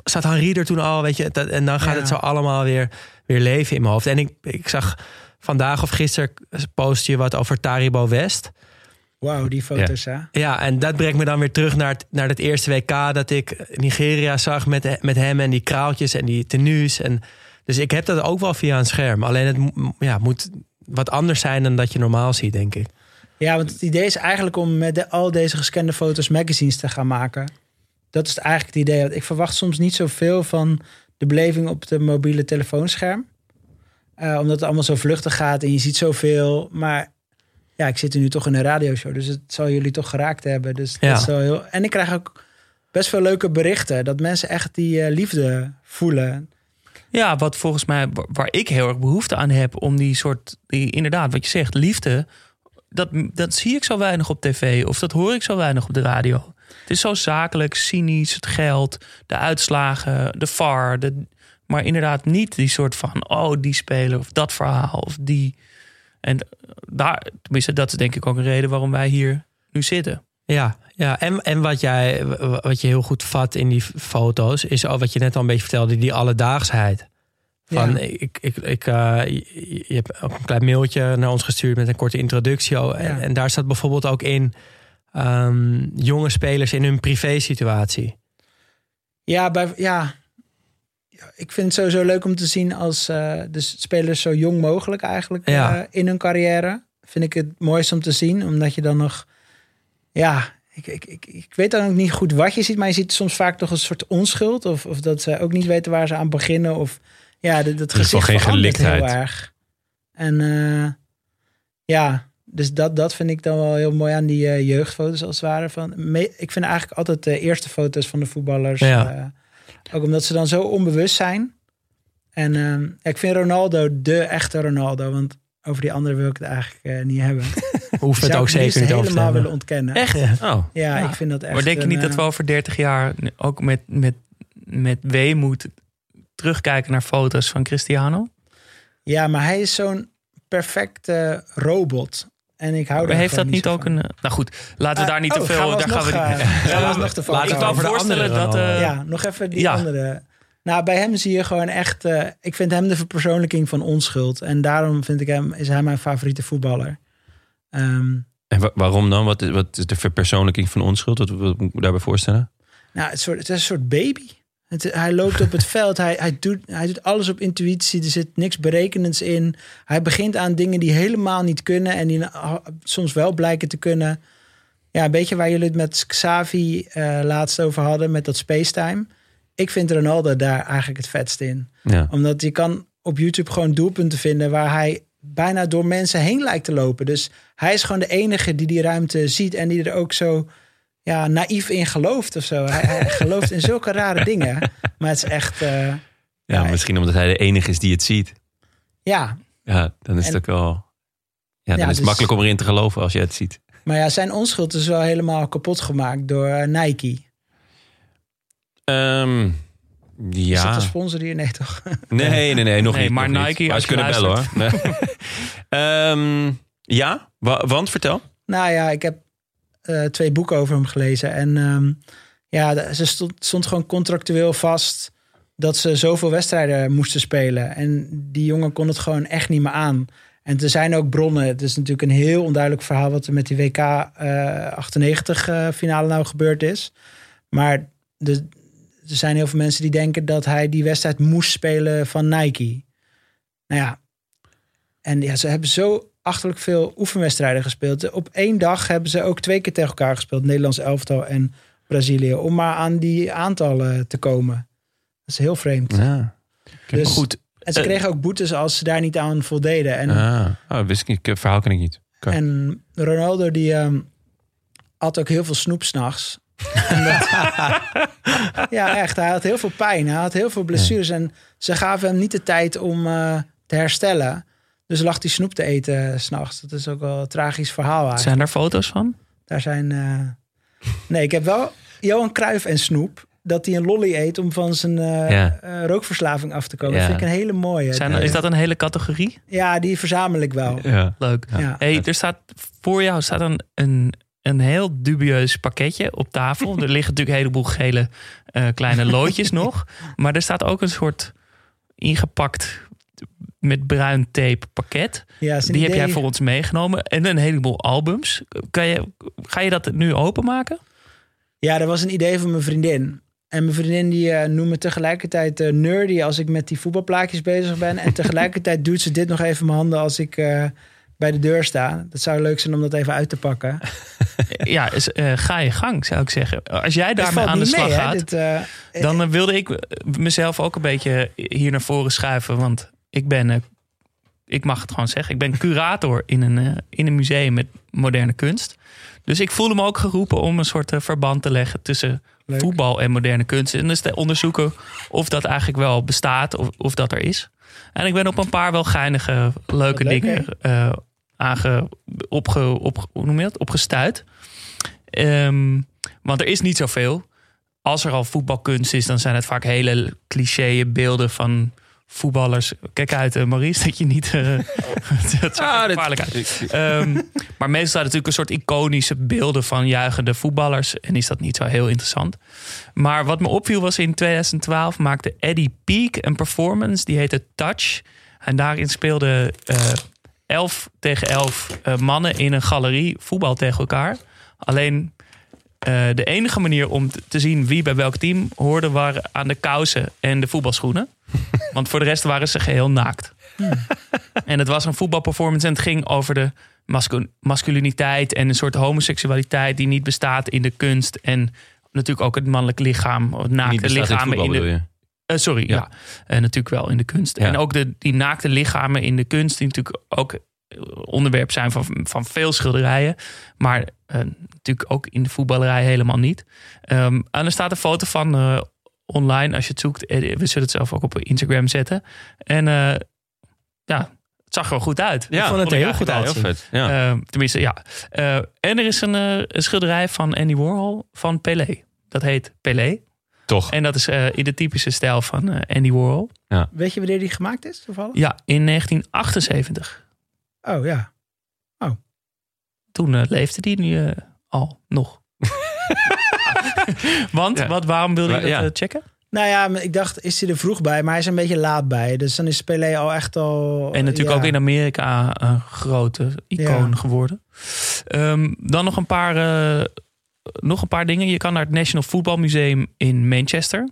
Zat Henri er toen al, weet je? Dat, en dan gaat Ja. het zo allemaal weer, weer leven in mijn hoofd. En ik, ik zag vandaag of gisteren post je wat over Taribo West. Wauw, die foto's hè. Ja, en dat brengt me dan weer terug naar het, naar het eerste WK dat ik Nigeria zag met, met hem en die kraaltjes en die tenues. En, dus ik heb dat ook wel via een scherm. Alleen het ja, moet wat anders zijn dan dat je normaal ziet, denk ik. Ja, want het idee is eigenlijk om met de, al deze gescande foto's magazines te gaan maken. Dat is eigenlijk het idee. Want Ik verwacht soms niet zoveel van de beleving op de mobiele telefoonscherm. Eh, omdat het allemaal zo vluchtig gaat en je ziet zoveel. Maar ja, ik zit er nu toch in een radioshow. Dus het zal jullie toch geraakt hebben. Dus Ja. dat is wel heel... En ik krijg ook best veel leuke berichten. Dat mensen echt die eh, liefde voelen. Ja, wat volgens mij, wa- waar ik heel erg behoefte aan heb om die soort, die, inderdaad, wat je zegt, liefde, dat, dat zie ik zo weinig op tv of dat hoor ik zo weinig op de radio. Het is zo zakelijk, cynisch, het geld, de uitslagen, de VAR, de, maar inderdaad niet die soort van, oh, die speler of dat verhaal of die. En daar, tenminste, dat is denk ik ook een reden waarom wij hier nu zitten. Ja, ja. En, en wat, jij, wat je heel goed vat in die foto's, is al wat je net al een beetje vertelde, die alledaagsheid. Van, Ja. ik, ik, ik, eh, je, hebt ook een klein mailtje naar ons gestuurd met een korte introductie. En, Ja. en daar staat bijvoorbeeld ook in ehm, jonge spelers in hun privé-situatie. Ja, bij, ja. Ik vind het sowieso leuk om te zien als eh, de spelers zo jong mogelijk eigenlijk Ja. eh, in hun carrière. Vind ik het mooiste om te zien, omdat je dan nog, ja, ik, ik, ik, ik weet dan ook niet goed wat je ziet, maar je ziet soms vaak toch een soort onschuld of, of dat ze ook niet weten waar ze aan beginnen of ja, dat, dat In ieder geval gezicht geen verandert heel geliktheid. erg. En eh, ja, dus dat, dat vind ik dan wel heel mooi aan die eh, jeugdfoto's als het ware. Van, me- ik vind eigenlijk altijd de eerste foto's van de voetballers. Ja. eh, ook omdat ze dan zo onbewust zijn. En eh, ja, ik vind Ronaldo de echte Ronaldo. Want over die andere wil ik het eigenlijk eh, niet hebben. [LAUGHS] Hoeft het ook zeker niet over te hebben. willen ontkennen. Echt? Oh. Ja, Ja. ik vind dat echt. Maar denk je een, niet dat we over 30 jaar ook met, met, met weemoed terugkijken naar foto's van Cristiano? Ja, maar hij is zo'n perfecte robot. En ik hou Maar daar heeft dat niet ook van. een... eh, Nou goed, laten we Eh, daar niet oh, te veel... gaan we daar gaan we niet... eh, gaan we kan me over de voorstellen andere dat... Eh, ja, nog even die ja. andere. Nou, bij hem zie je gewoon echt. eh, ik vind hem de verpersoonlijking van onschuld. En daarom vind ik hem, is hij mijn favoriete voetballer. Ehm, En wa- waarom dan? Wat is, wat is de verpersoonlijking van onschuld? Wat, moet ik me daarbij voorstellen? nou, het, is een soort- het is een soort baby. Het, hij loopt op het [LAUGHS] veld. Hij, hij, doet, hij doet alles op intuïtie. Er zit niks berekenends in. Hij begint aan dingen die helemaal niet kunnen. En die ah, soms wel blijken te kunnen. Ja, een beetje waar jullie het met Xavi eh, laatst over hadden. Met dat spacetime. Ik vind Ronaldo daar eigenlijk het vetst in. Ja. Omdat je kan op YouTube gewoon doelpunten vinden waar hij bijna door mensen heen lijkt te lopen. Dus hij is gewoon de enige die die ruimte ziet en die er ook zo ja, naïef in gelooft of zo. Hij, hij [LAUGHS] gelooft in zulke rare dingen. Maar het is echt, eh, Ja, Ja, misschien omdat hij de enige is die het ziet. ja. Ja, dan is En- het ook wel... Ja, dan Ja, is het dus- makkelijk om erin te geloven als je het ziet. Maar ja, zijn onschuld is wel helemaal kapot gemaakt door eh, Nike. Ehm, Is ja. dat een sponsor hier? Nee, toch? Nee, nee, nee, nog Nee, niet. maar nog niet. Nike, Maar als je kunnen bellen hoor. Nee. [LAUGHS] Ehm, ja, Wa- want vertel. Nou ja, ik heb eh, twee boeken over hem gelezen. En ehm, ja, ze stond, stond gewoon contractueel vast dat ze zoveel wedstrijden moesten spelen. En die jongen kon het gewoon echt niet meer aan. En er zijn ook bronnen. Het is natuurlijk een heel onduidelijk verhaal wat er met die WK eh 98 eh, finale nou gebeurd is. Maar er zijn heel veel mensen die denken dat hij die wedstrijd moest spelen van Nike. Nou ja, en ja, ze hebben zo achterlijk veel oefenwedstrijden gespeeld. Op één dag hebben ze ook twee keer tegen elkaar gespeeld. Nederlands elftal en Brazilië. Om maar aan die aantallen te komen. Dat is heel vreemd. Ja. Dus, Goed. En ze Eh, kregen ook boetes als ze daar niet aan voldeden. En, Ah, oh, wist ik niet. Het verhaal ken ik niet. En Ronaldo die ehm, had ook heel veel snoep s'nachts. [LAUGHS] Ja, echt. Hij had heel veel pijn. Hij had heel veel blessures. En ze gaven hem niet de tijd om eh, te herstellen. Dus lag hij snoep te eten s s'nachts. Dat is ook wel een tragisch verhaal eigenlijk. Zijn daar foto's van? Daar zijn... eh, Nee, ik heb wel Johan Cruijff en snoep. Dat hij een lolly eet om van zijn eh, Ja. eh, rookverslaving af te komen. Ja. Dat vind ik een hele mooie. Zijn, is dat een hele categorie? Ja, die verzamel ik wel. Ja. Leuk. Ja. Hey, er staat voor jou staat een, een, een heel dubieus pakketje op tafel. [LAUGHS] er liggen natuurlijk een heleboel gele eh, kleine loodjes nog. Maar er staat ook een soort ingepakt met bruin tape pakket. Ja, Die heb jij voor ons meegenomen. En een heleboel albums. Kan je, ga je dat nu openmaken? Ja, dat was een idee van mijn vriendin. En mijn vriendin die eh, noemt me tegelijkertijd eh, nerdy als ik met die voetbalplaatjes bezig ben. En [LAUGHS] tegelijkertijd doet ze dit nog even in mijn handen als ik eh, bij de deur sta. Dat zou leuk zijn om dat even uit te pakken. [LAUGHS] Ja, is, ga je gang, zou ik zeggen. Als jij daarmee aan de slag mee, hè, gaat, dit, dan wilde ik mezelf ook een beetje hier naar voren schuiven. Want ik ben, eh, ik mag het gewoon zeggen, ik ben curator in een, eh, in een museum met moderne kunst. Dus ik voelde me ook geroepen om een soort eh, verband te leggen tussen Leuk. voetbal en moderne kunst. En dus te onderzoeken of dat eigenlijk wel bestaat of, of dat er is. En ik ben op een paar wel geinige, leuke leuk, dingen aange, opge, op, hoe noem je dat? opgestuit. Ehm, want er is niet zoveel. Als er al voetbalkunst is, dan zijn het vaak hele cliché beelden van voetballers. Kijk uit, eh, Maurice, [LAUGHS] dat je niet. dat er gevaarlijk uit. Ehm, maar meestal zijn natuurlijk een soort iconische beelden van juichende voetballers. En is dat niet zo heel interessant. Maar wat me opviel was in 2012 maakte Eddie Peak een performance. Die heette Touch. En daarin speelden eh 11 tegen 11 eh, mannen in een galerie voetbal tegen elkaar. Alleen eh, de enige manier om te- zien wie bij welk team hoorde... waren aan de kousen en de voetbalschoenen. [LAUGHS] Want voor de rest waren ze geheel naakt. En het was een voetbalperformance en het ging over de mascu- masculiniteit... en een soort homoseksualiteit die niet bestaat in de kunst... en natuurlijk ook het mannelijk lichaam, het naakte bestaat in de... je? Eh, sorry, ja. Eh, natuurlijk wel in de kunst. Ja. En ook de, die naakte lichamen in de kunst, die natuurlijk ook onderwerp zijn van, van veel schilderijen. Maar eh, natuurlijk ook in de voetballerij helemaal niet. Ehm, en er staat een foto van eh, online, als je het zoekt. Eh, We zullen het zelf ook op Instagram zetten. En eh, ja, het zag er wel goed uit. Ik vond het er heel goed uitzien. Heel vet. Ja. eh, tenminste, ja. Eh, en er is een, een schilderij van Andy Warhol van Pelé. Dat heet Pelé. Toch. En dat is eh, in de typische stijl van Andy Warhol. Weet je wanneer die gemaakt is toevallig? Ja, in 1978. Oh ja. Toen eh, leefde die nu eh, al nog. [LAUGHS] Want, Ja. wat, waarom wilde je dat ja. eh, checken? Nou ja, ik dacht, is hij er vroeg bij? Maar hij is een beetje laat bij. Dus dan is Pelé al echt al... En natuurlijk ja. ook in Amerika een grote icoon Ja. geworden. Ehm, dan nog een, paar, eh, nog een paar dingen. Je kan naar het National Football Museum in Manchester.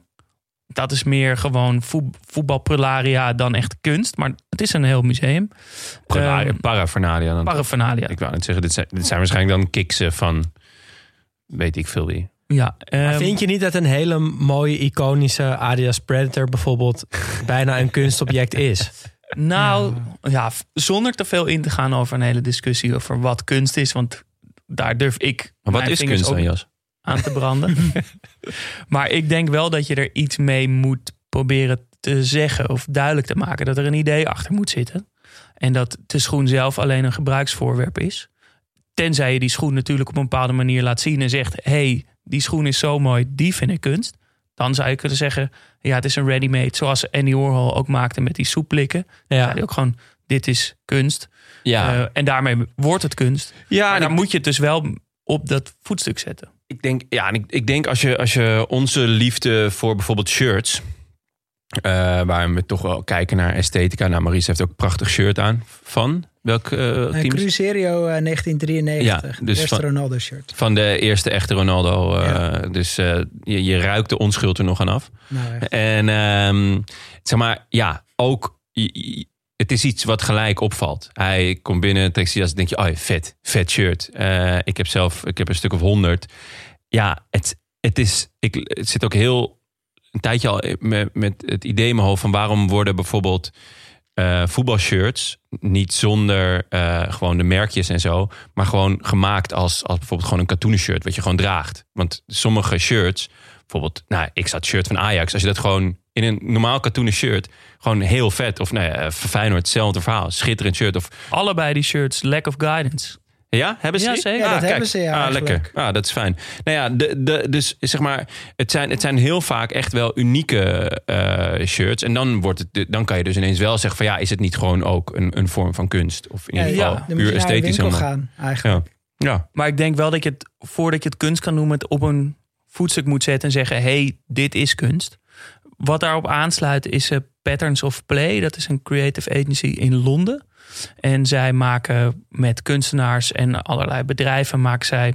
Dat is meer gewoon voet- voetbalprularia dan echt kunst. Maar het is een heel museum. Para- Ehm, Paraphernalia. Dan. Paraphernalia. Ik wou net zeggen, dit zijn, dit zijn waarschijnlijk dan kiksen van weet ik veel wie. Ja, ehm, vind je niet dat een hele mooie, iconische Adidas Predator bijvoorbeeld [LAUGHS] bijna een kunstobject is? Nou, ja, zonder te veel in te gaan over een hele discussie over wat kunst is. Want daar durf ik. Maar wat is kunst dan, ook Jas? Aan te branden. [LAUGHS] maar ik denk wel dat je er iets mee moet proberen te zeggen of duidelijk te maken. Dat er een idee achter moet zitten. En dat de schoen zelf alleen een gebruiksvoorwerp is. Tenzij je die schoen natuurlijk op een bepaalde manier laat zien en zegt: hey, die schoen is zo mooi, die vind ik kunst. Dan zou je kunnen zeggen: ja, het is een ready-made. Zoals Andy Warhol ook maakte met die soepblikken. Ja. Ook gewoon: dit is kunst. Ja. Eh, en daarmee wordt het kunst. Ja, maar dan ik- moet je het dus wel op dat voetstuk zetten. Ik denk, ja, en ik, ik denk als je, als je onze liefde voor bijvoorbeeld shirts, eh, waar we toch wel kijken naar esthetica. Nou, Maurice heeft ook een prachtig shirt aan. Van welk eh Uh, team? is het? Cruzerio eh, 1993. Ja, dus Eerste van- Ronaldo shirt. Van de eerste echte Ronaldo. eh, Dus eh, je, je ruikt de onschuld er nog aan af. Nou. En ehm, zeg maar, ja, ook. i- Het is iets wat gelijk opvalt. Hij komt binnen, trekt denk je, oh vet, vet shirt. Eh, ik heb zelf, ik heb een stuk of honderd. Ja, het, het is, ik het zit ook heel een tijdje al met, met het idee in mijn hoofd van waarom worden bijvoorbeeld eh, voetbalshirts niet zonder eh, gewoon de merkjes en zo, maar gewoon gemaakt als, als bijvoorbeeld gewoon een katoenen shirt wat je gewoon draagt. Want sommige shirts, bijvoorbeeld, nou, ik zat shirt van Ajax, als je dat gewoon in een normaal katoenen shirt, gewoon heel vet, of nou ja, Feyenoord, hetzelfde verhaal, schitterend shirt of Allebei die shirts, lack of guidance. ja, hebben ze Ja, zeker. Ja, dat kijk. hebben ze, ja, Ah, lekker. Ah, dat is fijn. Nou ja, de, de, dus zeg maar, het zijn, het zijn heel vaak echt wel unieke eh, shirts. En dan, wordt het, dan kan je dus ineens wel zeggen van ja, is het niet gewoon ook een, een vorm van kunst? Of in Ja, ieder geval ja, dan moet puur esthetisch. winkel helemaal. gaan, eigenlijk. Ja. ja. Maar ik denk wel dat je het, voordat je het kunst kan noemen, het op een voetstuk moet zetten en zeggen: hey, dit is kunst. Wat daarop aansluit is eh, Patterns of Play. Dat is een creative agency in Londen. En zij maken met kunstenaars en allerlei bedrijven maken zij.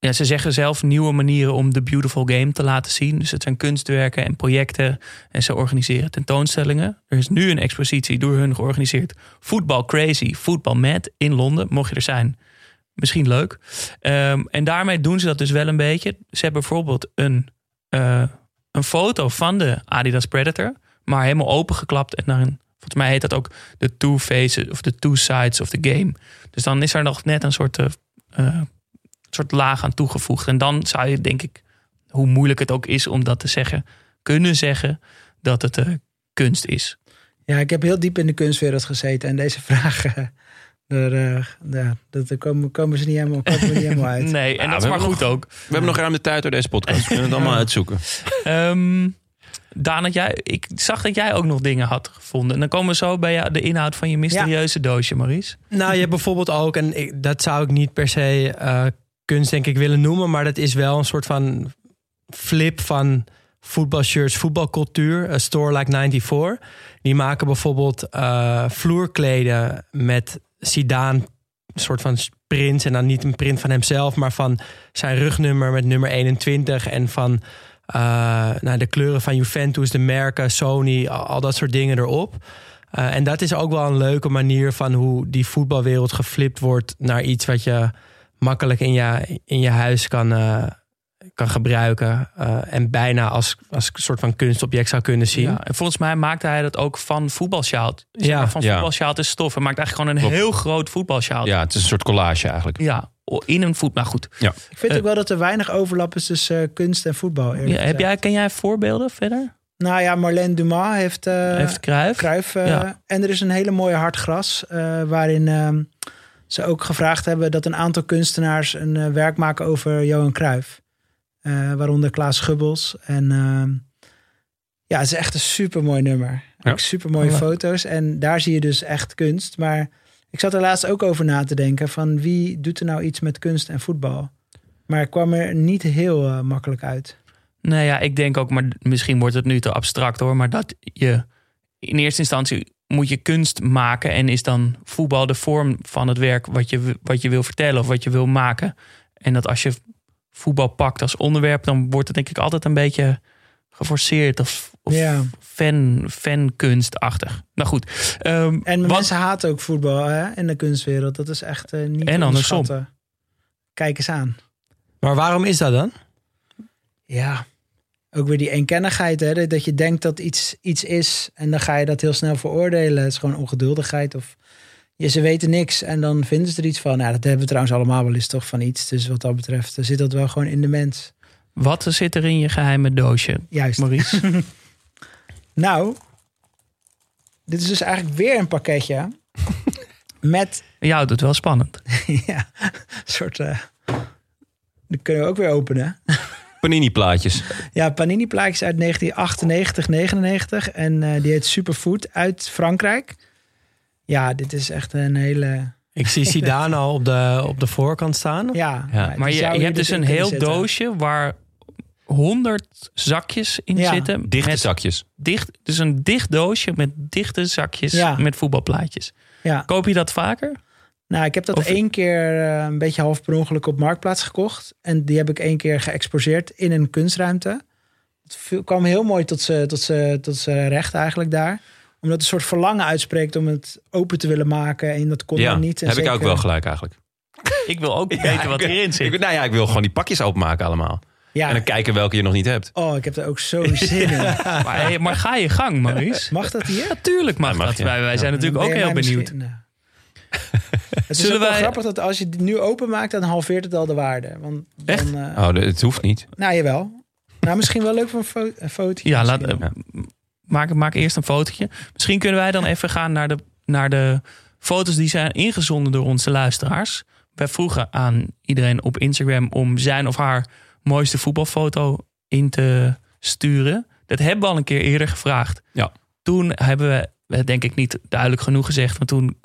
Ja, ze zeggen zelf nieuwe manieren om de beautiful game te laten zien. Dus het zijn kunstwerken en projecten. En ze organiseren tentoonstellingen. Er is nu een expositie door hun georganiseerd. Voetbal Crazy, Voetbal Mad in Londen. Mocht je er zijn, misschien leuk. Ehm, en daarmee doen ze dat dus wel een beetje. Ze hebben bijvoorbeeld een, eh, een foto van de Adidas Predator. Maar helemaal opengeklapt en een Volgens mij heet dat ook de two faces of de two sides of the game. Dus dan is er nog net een soort, eh, eh, soort laag aan toegevoegd. En dan zou je, denk ik, hoe moeilijk het ook is om dat te zeggen, kunnen zeggen dat het eh, kunst is. Ja, ik heb heel diep in de kunstwereld gezeten. En deze vragen, daar, eh, ja, dat, daar komen, komen ze niet helemaal, komen niet helemaal [LAUGHS] uit. Nee, en Ja, dat is maar goed ook. We hebben nog ruim de tijd door deze podcast. We kunnen het allemaal uitzoeken. Ehm Daan, dat jij, ik zag dat jij ook nog dingen had gevonden. En dan komen we zo bij jou, de inhoud van je mysterieuze doosje, Maurice. Nou, je hebt bijvoorbeeld ook, en ik, dat zou ik niet per se eh, kunst denk ik willen noemen, maar dat is wel een soort van flip van voetbalshirts, voetbalcultuur, een store like 94. Die maken bijvoorbeeld eh, vloerkleden met Zidane, een soort van print en dan niet een print van hemzelf, maar van zijn rugnummer met nummer 21 en van eh, nou, de kleuren van Juventus, de merken, Sony, al, dat soort dingen erop. Uh, en dat is ook wel een leuke manier van hoe die voetbalwereld geflipt wordt naar iets wat je makkelijk in je, in je huis kan, uh, kan gebruiken. Uh, en bijna als, als een soort van kunstobject zou kunnen zien. Ja, en volgens mij maakte hij dat ook van voetbalsjaalt. Zeg Ja. van Ja. voetbalsjaalt is stof. Hij maakt eigenlijk gewoon een Klopt. heel groot voetbalsjaalt. Ja, het is een soort collage eigenlijk. Ja, in een voet. Maar goed. Ja. Ik vind ook wel dat er weinig overlap is tussen eh, kunst en voetbal. Ja, heb gezegd. jij, ken jij voorbeelden verder? Nou ja, Marlène Dumas heeft, eh Heeft Cruijff? Cruijff, eh, Ja. En er is een hele mooie hartgras. eh waarin ehm, ze ook gevraagd hebben dat een aantal kunstenaars een eh, werk maken over Johan Cruijff. Eh, waaronder Klaas Schubbels. En ehm, ja, het is echt een super mooi nummer. Ja. Super mooie Ja. foto's. En daar zie je dus echt kunst. Maar ik zat er laatst ook over na te denken: van wie doet er nou iets met kunst en voetbal? Maar ik kwam er niet heel eh, makkelijk uit. Nee, ja, ik denk ook, maar misschien wordt het nu te abstract hoor. Maar dat je in eerste instantie moet je kunst maken. En is dan voetbal de vorm van het werk wat je, wat je wil vertellen of wat je wil maken. En dat als je voetbal pakt als onderwerp, dan wordt het denk ik altijd een beetje geforceerd of, of Ja. fan, fankunstachtig. Nou goed. ehm, En wat- mensen haten ook voetbal hè, in de kunstwereld. Dat is echt eh, niet En te andersom. Kijk eens aan. Maar waarom is dat dan? Ja, ook weer die eenkennigheid. Hè? Dat je denkt dat iets, iets is en dan ga je dat heel snel veroordelen. Het is gewoon ongeduldigheid of ja, ze weten niks en dan vinden ze er iets van. Nou, dat hebben we trouwens allemaal wel eens toch van iets. Dus wat dat betreft dan zit dat wel gewoon in de mens. Wat zit er in je geheime doosje, Juist. Maurice? [LAUGHS] [LAUGHS] Nou, dit is dus eigenlijk weer een pakketje [LAUGHS] met ja, houdt het wel spannend. ja, een soort... eh die kunnen we ook weer openen. Panini plaatjes. Ja, Panini plaatjes uit 1998, 99. En eh, die heet Superfood uit Frankrijk. Ja, dit is echt een hele... Ik zie [LAUGHS] Zidane al op de, op de voorkant staan. Ja, Ja. Maar je, je hebt dus in een heel zetten. doosje waar honderd zakjes in Ja. zitten. Dichte met zakjes. dicht, dus een dicht doosje met dichte zakjes Ja. met voetbalplaatjes. Ja. Koop je dat vaker? Nou, ik heb dat Of- één keer eh, een beetje half per ongeluk op Marktplaats gekocht. En die heb ik één keer geëxposeerd in een kunstruimte. Het kwam heel mooi tot zijn tot ze, tot ze recht eigenlijk daar. Omdat het een soort verlangen uitspreekt om het open te willen maken. En dat kon Ja, dan niet. En heb ik ook wel gelijk eigenlijk. [LAUGHS] Ik wil ook weten wat ik- erin zit. Ik, nou ja, ik wil gewoon die pakjes openmaken allemaal. Ja. En dan kijken welke je nog niet hebt. Oh, ik heb er ook zo'n [LAUGHS] zin in. Maar, hey, maar ga je gang, Maurice. [LAUGHS] Mag dat hier? Natuurlijk mag, Ja, mag dat. Wij, wij Ja. zijn natuurlijk ook heel benieuwd. misschien- nou. Het is Zullen ook wel wij- grappig dat als je het nu openmaakt, dan halveert het al de waarde. Want dan, Echt? eh, Oh, het hoeft niet. nou, jawel. Nou, misschien wel leuk voor een, fo een fotootje. Ja, laat. Maak, maak eerst een fotootje. Misschien kunnen wij dan even gaan naar de, naar de foto's die zijn ingezonden door onze luisteraars. Wij vroegen aan iedereen op Instagram om zijn of haar mooiste voetbalfoto in te sturen. Dat hebben we al een keer eerder gevraagd. Ja. Toen hebben we, denk ik niet duidelijk genoeg gezegd, maar toen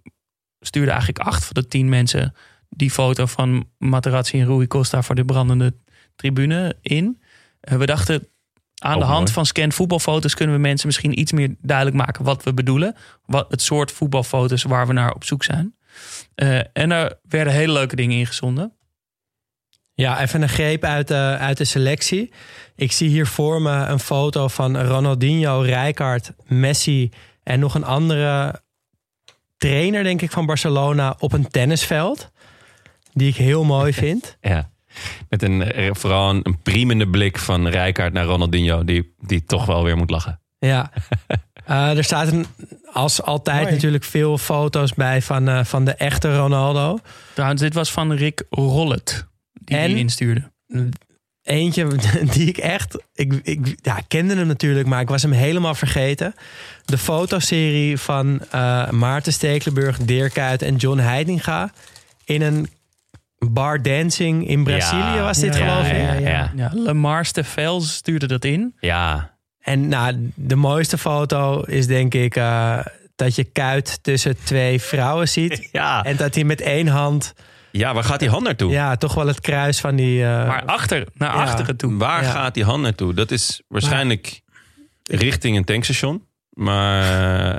stuurden eigenlijk acht van de tien mensen die foto van Materazzi en Rui Costa voor de brandende tribune in. Eh, We dachten, aan Ook de hand mooi. van scan voetbalfoto's kunnen we mensen misschien iets meer duidelijk maken wat we bedoelen. Wat het soort voetbalfoto's waar we naar op zoek zijn. Eh, en er werden hele leuke dingen ingezonden. Ja, even een greep uit de, uit de selectie. Ik zie hier voor me een foto van Ronaldinho, Rijkaard, Messi en nog een andere trainer, denk ik, van Barcelona op een tennisveld. Die ik heel mooi [LAUGHS] vind. Ja. Met een, eh, vooral een, een priemende blik van Rijkaard naar Ronaldinho, die, die toch wel weer moet lachen. Ja. [LAUGHS] Eh, er staat een, als altijd Mooi. natuurlijk veel foto's bij van, eh, van de echte Ronaldo. Trouwens, dit was van Rick Rollet. Die En? die instuurde. Eentje [LAUGHS] die ik echt. Ik, ik ja, kende hem natuurlijk, maar ik was hem helemaal vergeten. De fotoserie van eh, Maarten Stekelenburg, Dirk Kuyt en John Heidinga. In een bar dancing in Brazilië was dit, Ja, geloof ik. ja, ja. ja. Ja, Lemar Stevels stuurde dat in. Ja, En nou, de mooiste foto is denk ik eh, dat je Kuit tussen twee vrouwen ziet. [LAUGHS] ja. En dat hij met één hand, ja, waar gaat die hand naartoe? ja, toch wel het kruis van die. eh, Maar achter, naar Ja. achteren toe. Waar Ja. gaat die hand naartoe? Dat is waarschijnlijk richting een tankstation. Maar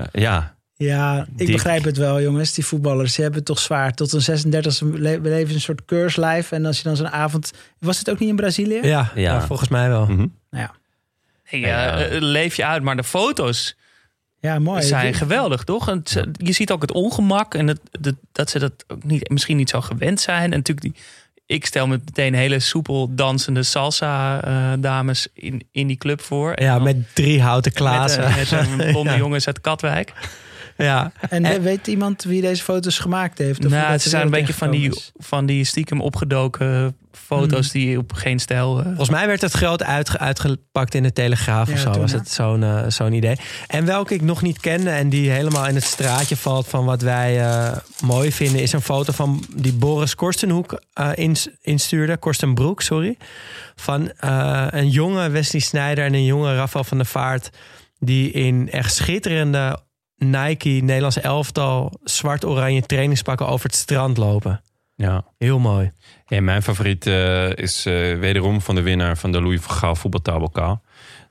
eh, ja, Ja, ik Dik. begrijp het wel, jongens. Die voetballers, die hebben het toch zwaar. Tot een 36e le- we leven een soort keurslijf. En als je dan zo'n avond... Was het ook niet in Brazilië? ja, ja. Ja. volgens mij wel. mhm. Nou ja. Hey, Ja. eh, leef je uit, maar de foto's Ja, mooi. zijn geweldig, toch? En je ziet ook het ongemak en het, dat- dat ze dat ook niet, misschien niet zo gewend zijn. En natuurlijk, die, ik stel me meteen hele soepel dansende salsa-dames in, in die club voor. Ja, dan met drie houten met, klazen. eh, met een [LAUGHS] blonde Ja. jongens uit Katwijk. Ja. En, En- weet iemand wie deze foto's gemaakt heeft? Of Nou, dat ze zijn een beetje van die, is? van die stiekem opgedoken foto's die op geen stijl... eh, Volgens mij werd het groot uitge- uitgepakt in de Telegraaf of zo. toen, was het zo'n eh, zo'n idee. En welke ik nog niet kende en die helemaal in het straatje valt van wat wij eh, mooi vinden, is een foto van die Boris Korstenhoek ins- instuurde. Korstenbroek, sorry. Van eh, een jonge Wesley Sneijder en een jonge Rafael van der Vaart. Die in echt schitterende Nike Nederlands elftal zwart-oranje trainingspakken over het strand lopen. ja. Heel mooi. En mijn favoriet eh, is eh, wederom van de winnaar van de Louis van Gaal voetbaltaalbokaal.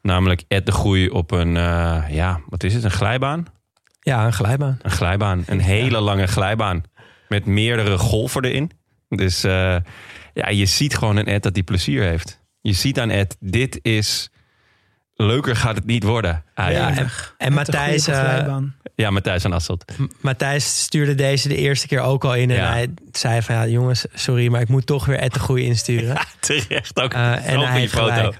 Namelijk Ed de Groei op een, eh, ja, wat is het, een glijbaan? Ja, een glijbaan. Een glijbaan, een hele lange glijbaan. Met meerdere golven erin. Dus ja, je ziet gewoon aan Ed dat hij plezier heeft. Je ziet aan Ed, dit is... Leuker gaat het niet worden. Ah, Ja, ja, en, ja. en een Matthijs, eh, begeleidbaan. Matthijs van Asselt. M- Matthijs stuurde deze de eerste keer ook al in. En Ja. hij zei van ja, jongens, sorry, maar ik moet toch weer Ed de Goeie insturen. [LAUGHS] Terecht ook. Eh, en Zo'n hij goede heeft foto. gelijk.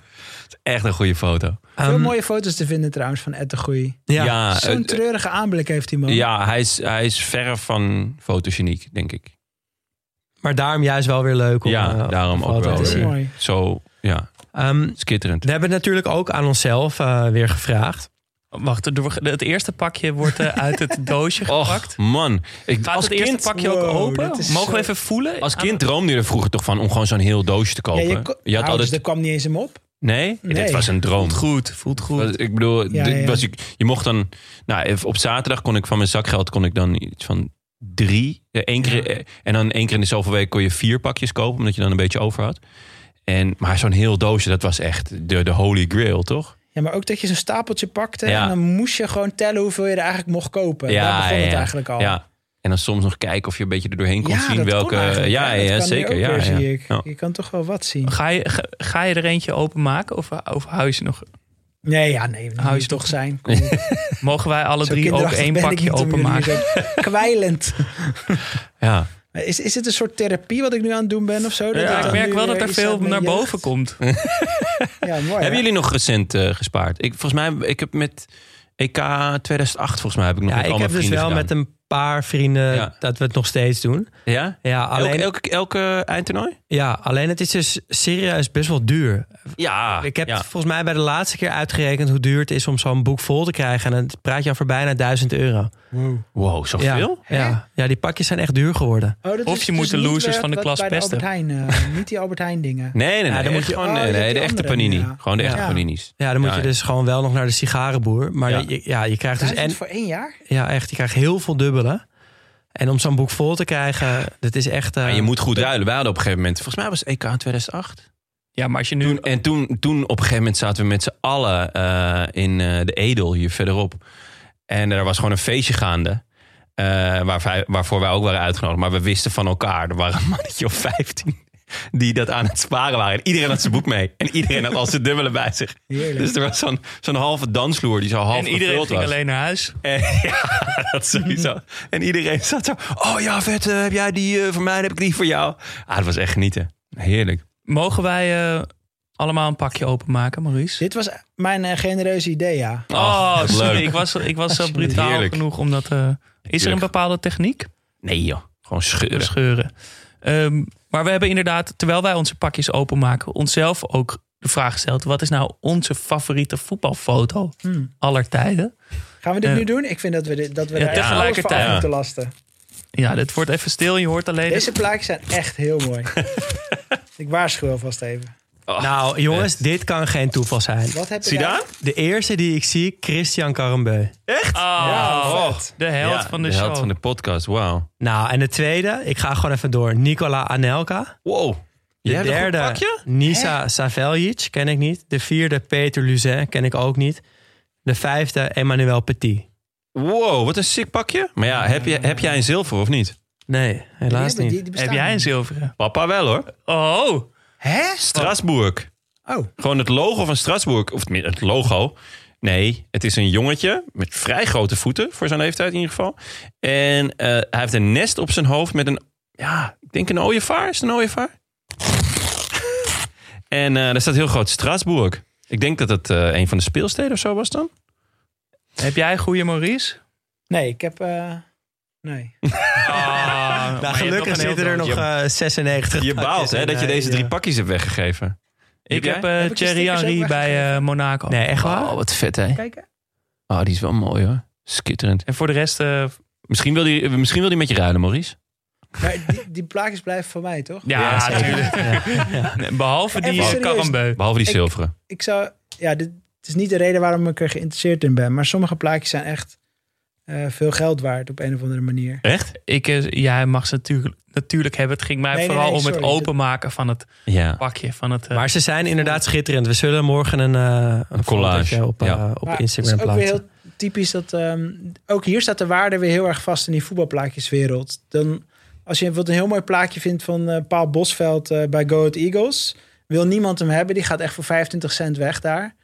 Het is echt een goede foto. Veel Ehm, mooie foto's te vinden trouwens van Ed de Goeie. ja. Ja, Zo'n eh, treurige aanblik heeft die man. ja hij, is, hij is verre van fotogeniek, denk ik. maar daarom juist wel weer leuk om Ja, eh, daarom ook wel te Dat is weer. zien. mooi. Zo, ja, Ehm, skitterend. we hebben natuurlijk ook aan onszelf eh, weer gevraagd. Wacht, er- het eerste pakje wordt eh, uit het [LAUGHS] doosje gepakt. Och, man. Ik, Gaat als het eerste kind, pakje Wow, ook open? Mogen we even voelen? als kind droomde je er vroeger toch van om gewoon zo'n heel doosje te Ja, kopen. je, ko- je had altijd... dat kwam niet eens hem op. Nee? Nee. Dit was een droom. Voelt goed, voelt goed. Was- Ik bedoel, Ja, dit ja. Was ik, je mocht dan... Nou, op zaterdag kon ik van mijn zakgeld kon ik dan iets van drie... eh, één keer, En dan één keer in de zoveel week kon je vier pakjes kopen... omdat je dan een beetje over had. En, maar zo'n heel doosje, dat was echt de, de holy grail, toch? Ja, maar ook dat je zo'n stapeltje pakte. Ja. En dan moest je gewoon tellen hoeveel je er eigenlijk mocht kopen. Daar begon het eigenlijk al. Ja. En dan soms nog kijken of je een beetje er doorheen kon Ja, zien kon welke. ja, ja, zeker. Ja, ja. zie ik. Ja. Je kan toch wel wat zien. Ga je, ga, ga je er eentje openmaken of, of hou je ze nog? Nee, ja, nee. Hou je toch zijn. [LAUGHS] Kom. Mogen wij alle Zo drie ook één pakje openmaken? [LAUGHS] Kwijlend. Ja. Is, is het een soort therapie wat ik nu aan het doen ben of zo? Dat Ja, ik merk wel dat er veel naar jeugd? boven komt. [LAUGHS] [LAUGHS] Ja, mooi. Hebben hè? jullie nog recent eh, gespaard? Ik, volgens mij, ik heb met EK 2008, volgens mij heb ik nog Ja, ik heb dus wel gedaan. met een paar vrienden Ja. dat we het nog steeds doen. Ja? Ja, alleen, Elke, elke, elke eindtoernooi? Ja, alleen het is dus serieus best wel duur. Ja. Ik heb ja. volgens mij bij de laatste keer uitgerekend hoe duur het is om zo'n boek vol te krijgen. En dan praat je over bijna 1000 euro. Wow, zoveel? Ja, ja. ja, die pakjes zijn echt duur geworden. Oh, dat Of is je dus moet de losers van de klas bij pesten. Albert Heijn, eh, [LAUGHS] niet die Albert Heijn dingen. Nee, nee, nee. Ja, dan moet je- gewoon, oh, nee, de echte panini. ja. Gewoon de echte Ja. panini's. Ja, dan moet Ja, je dus gewoon wel nog naar de sigarenboer. Maar Ja. je, ja, je krijgt dus en voor één jaar? ja, echt, je krijgt heel veel dubbele. En om zo'n boek vol te krijgen, dat is echt. eh, Maar je moet goed ruilen. Wij hadden op een gegeven moment, volgens mij was het EK in 2008. Ja, maar als je nu... Toen, en toen, toen op een gegeven moment zaten we met z'n allen eh, in eh, de Edel hier verderop. En er was gewoon een feestje gaande. eh, waar wij- waarvoor wij ook waren uitgenodigd. Maar we wisten van elkaar. Er waren een mannetje of 15 die dat aan het sparen waren. En iedereen had zijn boek mee. En iedereen had al zijn dubbele bij zich. Heerlijk. Dus er was zo'n zo'n halve dansvloer die zo half en iedereen ging was. alleen naar huis. En, [LAUGHS] ja, dat sowieso. En iedereen zat zo. Oh ja, vet. eh, heb jij die eh, voor mij? Dan heb ik die voor jou. Ah, dat was echt genieten. Heerlijk. Mogen wij eh, allemaal een pakje openmaken, Maurice? Dit was mijn eh, genereuze idee, ja. Oh, wat sorry. leuk. Ik was, ik was zo brutaal Heerlijk. genoeg om dat... eh, is er een bepaalde techniek? Nee joh. Gewoon scheuren. Scheuren. Ehm, maar we hebben inderdaad, terwijl wij onze pakjes openmaken... onszelf ook de vraag gesteld... wat is nou onze favoriete voetbalfoto Hmm. aller tijden? Gaan we dit nu doen? Ik vind dat we, dit, dat we Ja, daar tegelijkertijd. moeten lasten. Ja, dit wordt even stil. Je hoort alleen... Deze plaatjes zijn echt heel mooi. [LAUGHS] ik waarschuw alvast even. Nou, jongens, dit kan geen toeval zijn. Wat heb je Zie je daar? De eerste die ik zie, Christian Carambeu. Echt? Oh, vet. de held Ja, van de, de show. held van de podcast. Wauw. Nou, en de tweede, ik ga gewoon even door. Nicola Anelka. Wow. De Jij derde, pakje? Nisa Saveljic, ken ik niet. De vierde, Peter Luzet, ken ik ook niet. De vijfde, Emmanuel Petit. Wow, wat een sick pakje. Maar ja, heb, je, heb jij een zilver of niet? Nee, Die helaas hebben- niet. die- die Heb jij een zilveren? Papa wel hoor. Oh, Hè? Strasbourg. Oh, Gewoon het logo van Strasbourg. Of het logo. Nee, het is een jongetje met vrij grote voeten. Voor zijn leeftijd in ieder geval. En eh, hij heeft een nest op zijn hoofd met een... Ja, ik denk een ooievaar. Is het een ooievaar? en eh daar staat heel groot Strasbourg. Ik denk dat het eh, een van de speelsteden of zo was dan. heb jij goede Maurice? nee, ik heb... eh, nee. [LAUGHS] Ah, Nou, gelukkig zitten er nog Je- eh, 96 Je baalt hè, dat je eh, deze drie pakjes hebt weggegeven. Ik heb eh, Heb Thierry Henry bij eh, Monaco. Nee, echt waar? Oh, wat vet hè. Kijken. Oh, die is wel mooi hoor. Skitterend. En voor de rest, eh, Misschien wil die, misschien wil die met je ruilen, Maurice. Maar die, die plaatjes blijven voor mij, toch? ja, Ja, natuurlijk. Nee, Behalve die uh. Karambeu. Behalve die Ik- zilveren. Ik zou... Ja, dit het is niet de reden waarom ik er geïnteresseerd in ben. Maar sommige plaatjes zijn echt eh, veel geld waard op een of andere manier. Echt? Ik, eh, ja, hij mag ze natuurlijk, natuurlijk hebben. Het ging mij Nee, vooral nee, om het openmaken van het Ja. pakje. Van het, eh, Maar ze zijn inderdaad schitterend. We zullen morgen een, eh, een collage, op, ja. op Maar Instagram Het is ook weer plaatsen. heel typisch dat... ehm, ook hier staat de waarde weer heel erg vast in die voetbalplaatjeswereld. Dan, als je bijvoorbeeld een heel mooi plaatje vindt van eh, Paul Bosveld bij Go Ahead Eagles... wil niemand hem hebben. Die gaat echt voor 25 cent weg daar.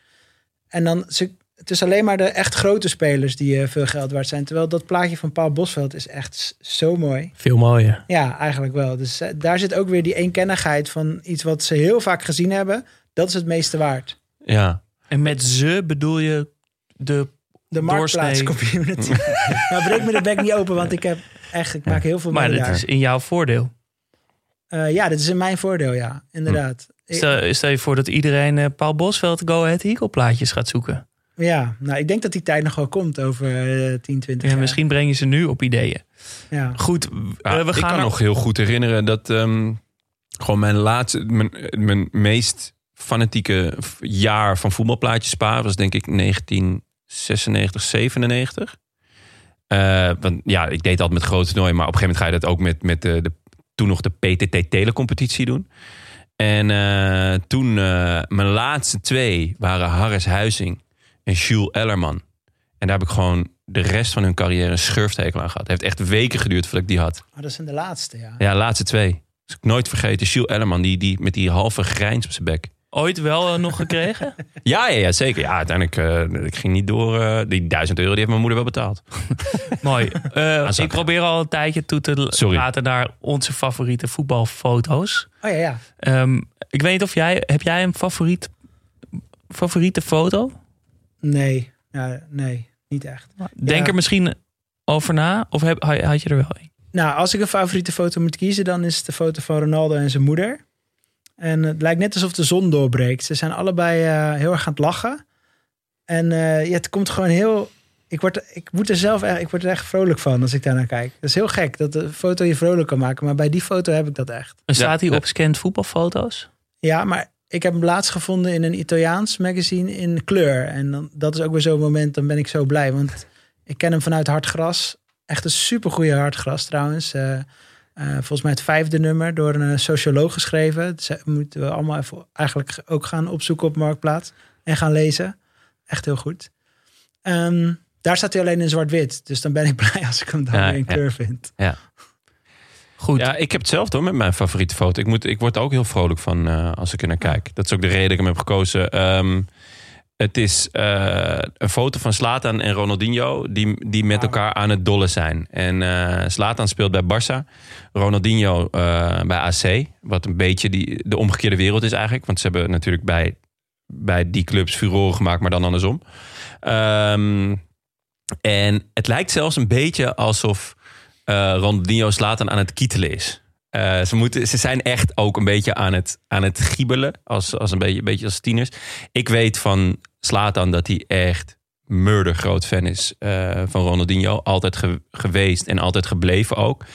En dan... Ze, het is alleen maar de echt grote spelers die eh, veel geld waard zijn. Terwijl dat plaatje van Paul Bosveld is echt zo mooi. Veel mooier. Ja, eigenlijk wel. Dus eh, daar zit ook weer die eenkennigheid van iets wat ze heel vaak gezien hebben. Dat is het meeste waard. Ja. En met ze bedoel je de De marktplaatscommunity. [LAUGHS] [LAUGHS] nou, breek me de bek niet open, want ik heb echt, ik maak heel veel Maar daar. is in jouw voordeel. Eh, ja, dit is in mijn voordeel, ja. Inderdaad. Ik- Stel, stel je voor dat iedereen eh, Paul Bosveld Go Ahead Eagle plaatjes gaat zoeken. Ja, nou, ik denk dat die tijd nog wel komt over eh 10, 20 Ja, jaar. misschien breng je ze nu op ideeën. Ja. Goed, Ja, eh, we ik gaan kan er- nog heel goed herinneren dat ehm, gewoon mijn laatste, mijn, mijn meest fanatieke jaar van voetbalplaatjes sparen was denk ik 1996, 97. Eh, want ja, ik deed dat met grote toernooien, maar op een gegeven moment ga je dat ook met, met de, de, toen nog de PTT telecompetitie doen. En eh, toen, eh, mijn laatste twee waren Harris Huizing en Jules Ellerman. En daar heb ik gewoon de rest van hun carrière een schurftekel aan gehad. Het heeft echt weken geduurd voordat ik die had. Oh, dat zijn de laatste, ja. Ja, laatste twee. Dus ik nooit vergeten. Jules Ellerman, die, die met die halve grijns op zijn bek. ooit wel eh, nog gekregen? [LAUGHS] Ja, ja, ja, zeker. Ja, uiteindelijk, eh, ik ging niet door. eh, die duizend euro, die heeft mijn moeder wel betaald. [LAUGHS] Mooi. Eh, ik probeer al een tijdje toe te Sorry. laten naar onze favoriete voetbalfoto's. Oh ja, ja. Ehm, ik weet niet of jij... Heb jij een favoriet, favoriete foto? Nee, ja, nee, niet echt. Denk Ja. er misschien over na? Of heb, had je er wel een? Nou, als ik een favoriete foto moet kiezen, dan is het de foto van Ronaldo en zijn moeder. En het lijkt net alsof de zon doorbreekt. Ze zijn allebei eh, heel erg aan het lachen. En eh, ja, het komt gewoon heel. Ik, word, ik, moet er zelf echt, ik word er echt vrolijk van als ik daar naar kijk. Dat is heel gek dat de foto je vrolijk kan maken. Maar bij die foto heb ik dat echt. En staat hij ja. op scanned voetbalfoto's? Ja, maar ik heb hem laatst gevonden in een Italiaans magazine in kleur. En dan, dat is ook weer zo'n moment, dan ben ik zo blij. Want ik ken hem vanuit Hartgras. Echt een supergoeie Hartgras trouwens. Eh, Eh, volgens mij het vijfde nummer door een eh, socioloog geschreven. Dat ze- moeten we allemaal even eigenlijk ook gaan opzoeken op Marktplaats. En gaan lezen. Echt heel goed. Ehm, daar staat hij alleen in zwart-wit. Dus dan ben ik [LAUGHS] blij als ik hem dan Ja, weer in ja. kleur vind. Ja. Goed. Ja, ik heb hetzelfde hoor met mijn favoriete foto. Ik, moet, ik word er ook heel vrolijk van eh, als ik er naar kijk. Dat is ook de reden dat ik hem heb gekozen. Ehm, het is eh, een foto van Slatan en Ronaldinho die, die met elkaar aan het dollen zijn. En eh Slatan speelt bij Barça, Ronaldinho bij AC. Wat een beetje die, de omgekeerde wereld is eigenlijk. Want ze hebben natuurlijk bij, bij die clubs furoren gemaakt, maar dan andersom. Ehm, en het lijkt zelfs een beetje alsof Ronaldinho Slatan aan het kietelen is. Eh, ze, moeten, ze zijn echt ook een beetje aan het, aan het giebelen. Als, als een, beetje, beetje als tieners. Ik weet van Slatan dat hij echt murder groot fan is eh, van Ronaldinho. Altijd ge- geweest en altijd gebleven ook.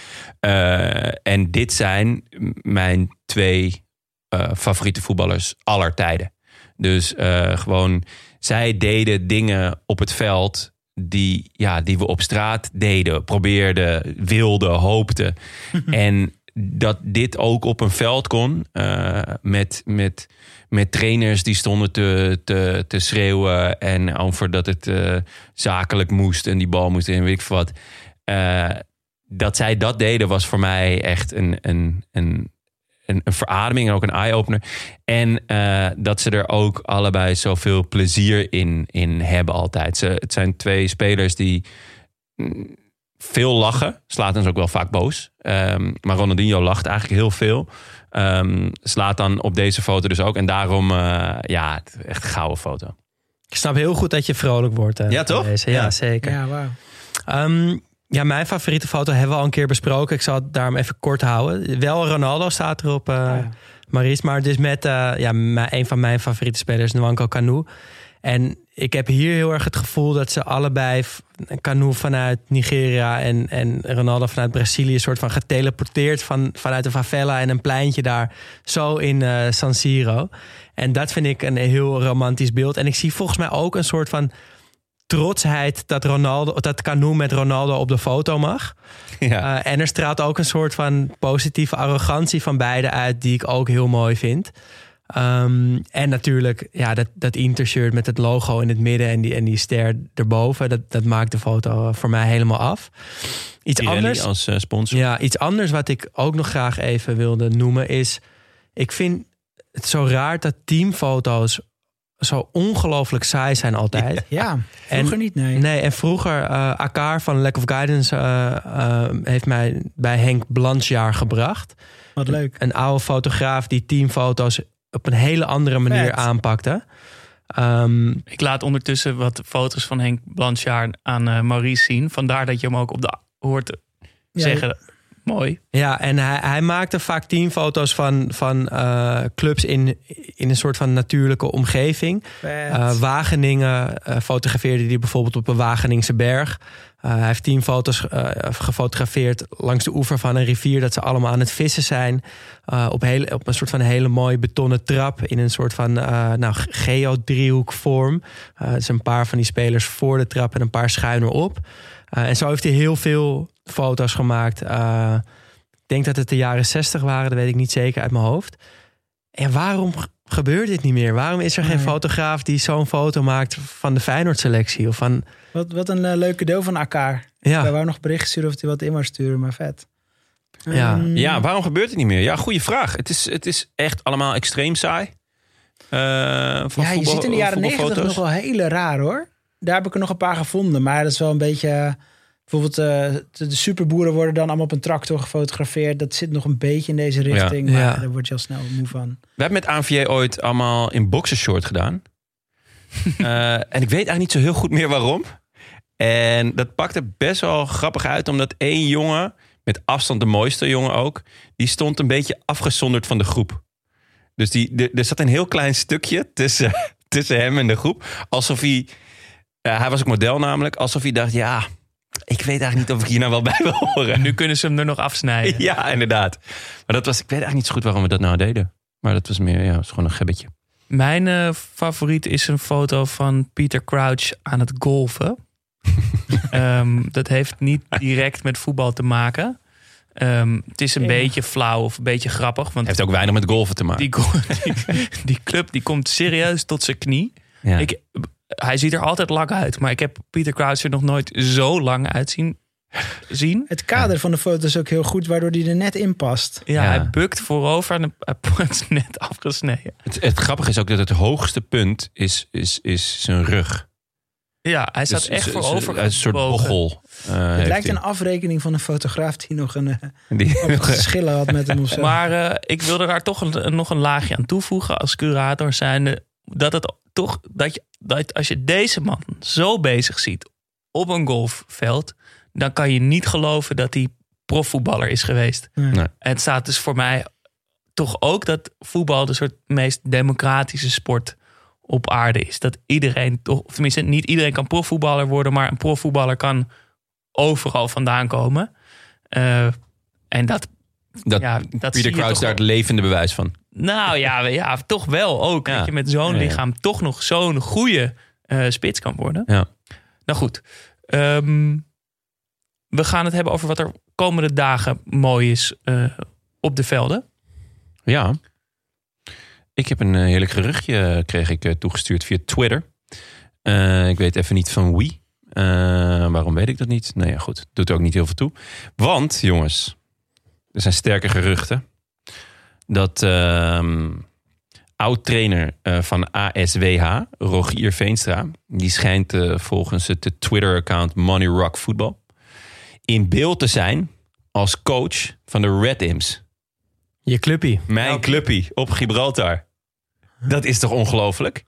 Eh, en dit zijn mijn twee eh, favoriete voetballers aller tijden. Dus eh, gewoon, zij deden dingen op het veld die, ja, die we op straat deden, probeerden, wilden, hoopten. [LAUGHS] en dat dit ook op een veld kon eh, met, met, met trainers die stonden te, te, te schreeuwen en over dat het eh, zakelijk moest en die bal moest en weet ik wat. Eh, dat zij dat deden was voor mij echt een, een, een, een, een verademing en ook een eye-opener. En eh, dat ze er ook allebei zoveel plezier in, in hebben altijd. Ze, het zijn twee spelers die mm, veel lachen. Slaat is ook wel vaak boos. Ehm, maar Ronaldinho lacht eigenlijk heel veel. Ehm, slaat dan op deze foto dus ook. En daarom, eh, ja, het- echt een gouden foto. Ik snap heel goed dat je vrolijk wordt. eh, Ja, toch? deze. Ja, Ja. zeker. Ja. Ehm, ja, mijn favoriete foto hebben we al een keer besproken. Ik zal het daarom even kort houden. Wel Ronaldo staat erop, eh Maries. Maar dus met eh, ja, mijn- een van mijn favoriete spelers, Nwanko Kanu. En ik heb hier heel erg het gevoel dat ze allebei... Kanu vanuit Nigeria en, en Ronaldo vanuit Brazilië... soort van geteleporteerd van, vanuit de favela en een pleintje daar... zo in eh, San Siro. En dat vind ik een heel romantisch beeld. En ik zie volgens mij ook een soort van trotsheid dat Ronaldo, dat Canu met Ronaldo op de foto mag. Ja. Eh, en er straalt ook een soort van positieve arrogantie van beide uit, die ik ook heel mooi vind. Ehm, en natuurlijk, ja, dat, dat Inter-shirt met het logo in het midden en die, en die ster erboven, dat, dat maakt de foto voor mij helemaal af. Iets Pirelli anders. als eh, sponsor. Ja, iets anders wat ik ook nog graag even wilde noemen is... ik vind het zo raar dat teamfoto's zo ongelooflijk saai zijn altijd. Ja, vroeger En- niet, nee. Nee, en vroeger, eh Akar van Lack of Guidance eh, eh, heeft mij bij Henk Blanchjaar gebracht. Wat leuk. Een oude fotograaf die teamfoto's op een hele andere manier Vet. aanpakte. Ehm, Ik laat ondertussen wat foto's van Henk Blanchard aan eh, Maurice zien. Vandaar dat je hem ook op de hoort Ja, zeggen. Mooi. Ja, en hij, hij maakte vaak teamfoto's van, van eh, clubs in, in een soort van natuurlijke omgeving. Eh, Wageningen eh, fotografeerde hij bijvoorbeeld op een Wageningse berg. Hij heeft teamfoto's gefotografeerd langs de oever van een rivier... dat ze allemaal aan het vissen zijn. Op, hele, op een soort van hele mooie betonnen trap... in een soort van uh, nou, geodriehoekvorm. Uh, dus een paar van die spelers voor de trap en een paar schuin erop. Uh, en zo heeft hij heel veel foto's gemaakt. Uh, ik denk dat het de jaren 60 waren, dat weet ik niet zeker uit mijn hoofd. En waarom gebeurt dit niet meer? Waarom is er geen Nee. fotograaf die zo'n foto maakt van de Feyenoord-selectie? Of van... Wat, wat een eh, leuke deel van elkaar. Ja. Wij wou nog bericht sturen of hij wat in wou sturen, maar vet. Ja. Ehm, Ja, waarom gebeurt het niet meer? Ja, goede vraag. Het is, het is echt allemaal extreem saai. Eh, van ja, je voetbal- ziet in de jaren negentig nog wel hele raar hoor. Daar heb ik er nog een paar gevonden. Maar dat is wel een beetje... eh, Bijvoorbeeld eh, de, de superboeren worden dan allemaal op een tractor gefotografeerd. Dat zit nog een beetje in deze richting. Ja. Maar Ja. daar word je al snel moe van. We hebben met ANVJ ooit allemaal in boxershort gedaan. [LAUGHS] Eh, en ik weet eigenlijk niet zo heel goed meer waarom. En dat pakte best wel grappig uit, omdat één jongen, met afstand de mooiste jongen ook, die stond een beetje afgezonderd van de groep. Dus die, de- er zat een heel klein stukje tussen, [LAUGHS] tussen hem en de groep. Alsof hij, ja, hij was ook model namelijk, alsof hij dacht, ja, ik weet eigenlijk niet of ik hier nou wel bij wil horen. Nu kunnen ze hem er nog afsnijden. Ja, inderdaad. Maar dat was, ik weet eigenlijk niet zo goed waarom we dat nou deden. Maar dat was meer, ja, was gewoon een gebbetje. Mijn eh, favoriet is een foto van Peter Crouch aan het golfen. [LAUGHS] Ehm, dat heeft niet direct met voetbal te maken. Ehm, het is een Ja. beetje flauw of een beetje grappig. Want Heeft ook weinig met golven te maken. die, [LAUGHS] die, die club die komt serieus tot zijn knie. Ja. Ik, hij ziet er altijd lang uit. Maar ik heb Pieter Crouch er nog nooit zo lang uitzien zien. Het kader van de foto is ook heel goed, waardoor die er net in past. Ja, Ja. hij bukt voorover en hij wordt [LAUGHS] net afgesneden. Het, het grappige is ook dat het hoogste punt is, is, is zijn rug. Ja, hij staat Dus echt voorover Een soort bochel. eh, Het heeft lijkt hij. een afrekening van een fotograaf die nog een eh, Die- geschillen had met hem of zo. Maar eh, ik wilde daar toch een, nog een laagje aan toevoegen als curator zijnde. Dat het toch, dat, je, dat als je deze man zo bezig ziet op een golfveld, dan kan je niet geloven dat hij profvoetballer is geweest. Nee. En het staat dus voor mij toch ook dat voetbal de soort meest democratische sport op aarde is. Dat iedereen toch, of tenminste niet iedereen kan profvoetballer worden, maar een profvoetballer kan overal vandaan komen. Eh, en dat, Dat, ja, dat je Crouch daar het levende bewijs van. Nou ja, ja toch wel ook. Ja. Dat je met zo'n lichaam toch nog zo'n goede eh, spits kan worden. Ja. Nou goed. Ehm, we gaan het hebben over wat er komende dagen mooi is eh, op de velden. Ja. Ik heb een eh, heerlijk geruchtje kreeg ik toegestuurd via Twitter. Ik weet even niet van wie. Waarom weet ik dat niet? Nou ja, goed. Doet er ook niet heel veel toe. Want, jongens, er zijn sterke geruchten. Dat ehm oud-trainer eh, van ASWH, Rogier Veenstra... die schijnt eh, volgens het Twitter-account Money Rock Football... in beeld te zijn als coach van de Red Imps. Je clubpie. Mijn clubpie op Gibraltar. Dat is toch ongelooflijk?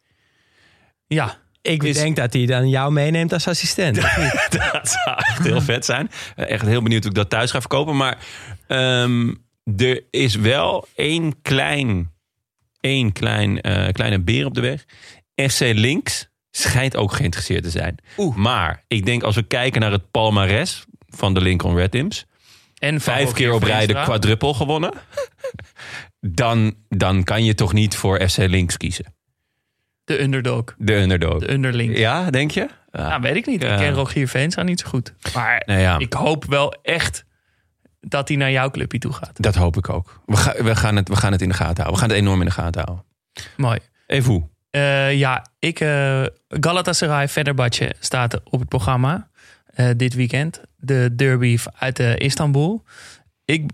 Ja, Ik Is- denk dat hij dan jou meeneemt als assistent. [LAUGHS] dat zou echt heel vet zijn. Eh, Echt heel benieuwd hoe ik dat thuis ga verkopen. Maar ehm, er is wel één klein, één klein, eh, kleine beer op de weg. FC Links schijnt ook geïnteresseerd te zijn. Maar ik denk als we kijken naar het palmares van de Lincoln Red Imps. En Vijf keer op rij de quadruppel gewonnen. [LAUGHS] Dan, dan kan je toch niet voor FC Links kiezen. De underdog. De underdog. De underling. Ja, denk je? Ja. Nou, weet ik niet. Ik ken Rogier Veenstra niet zo goed. Maar Nou ja. ik hoop wel echt dat hij naar jouw clubje toe gaat. Dat hoop ik ook. We, ga- we, gaan het, we gaan het in de gaten houden. We gaan het enorm in de gaten houden. Mooi. Even hoe? Eh, ja, ik, eh Galatasaray Fenerbahce staat op het programma eh, dit weekend. De derby uit Istanbul. Ik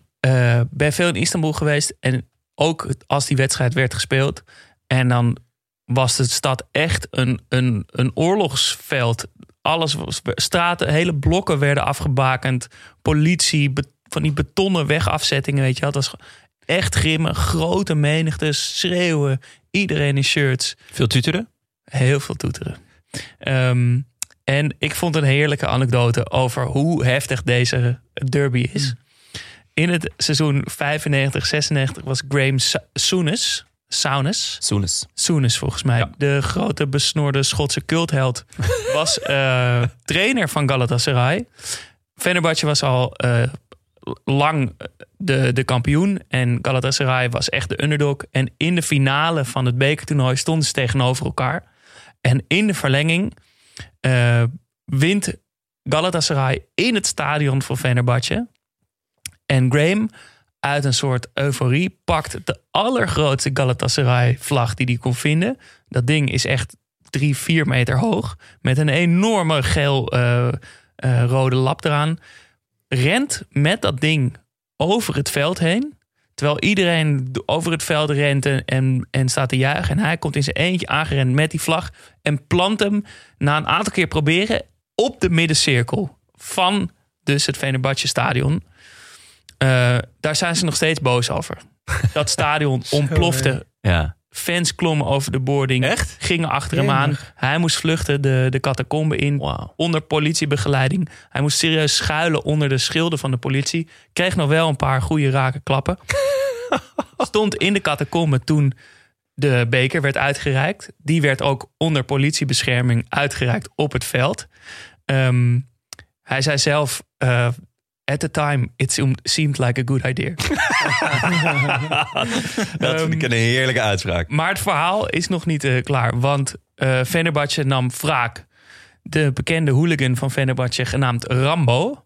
ben veel in Istanbul geweest. En ook als die wedstrijd werd gespeeld. En dan was de stad echt een, een, een oorlogsveld. Alles was, straten, hele blokken werden afgebakend. Politie, van die betonnen wegafzettingen, weet je wel. Dat was echt grimmig. Grote menigtes, schreeuwen. Iedereen in shirts. Veel tuteren? Heel veel toeteren. Ehm, en ik vond een heerlijke anekdote over hoe heftig deze derby is. In het seizoen 95-96 was Graham Sa- Souness, Souness, Soenis. Souness volgens mij, de grote besnoorde Schotse cultheld, was eh, [LAUGHS] trainer van Galatasaray. Fenerbahce was al eh, lang de, de kampioen en Galatasaray was echt de underdog. En in de finale van het bekertoernooi stonden ze tegenover elkaar. En in de verlenging eh, wint Galatasaray in het stadion van Fenerbahce. En Graham uit een soort euforie pakt de allergrootste Galatasaray-vlag die hij kon vinden. Dat ding is echt drie, vier meter hoog. Met een enorme geel-rode lap eraan. Rent met dat ding over het veld heen. Terwijl iedereen over het veld rent en, en, en staat te juichen. En hij komt in zijn eentje aangerend met die vlag. En plant hem na een aantal keer proberen op de middencirkel van dus het Venerbatje stadion. Eh, daar zijn ze nog steeds boos over. Dat stadion [LAUGHS] ontplofte. Ja. Fans klommen over de boarding. Echt? Gingen achter hem aan. Hij moest vluchten de, de catacombe in. Onder politiebegeleiding. Hij moest serieus schuilen onder de schilden van de politie. Kreeg nog wel een paar goede rake klappen. [LAUGHS] Stond in de catacombe toen de beker werd uitgereikt. Die werd ook onder politiebescherming uitgereikt op het veld. Ehm, hij zei zelf... eh, At the time, it seemed- like a good idea. [LAUGHS] Dat vind ik een heerlijke uitspraak. Maar het verhaal is nog niet eh, klaar. Want Fenerbahce nam wraak. De bekende hooligan van Fenerbahce, genaamd Rambo...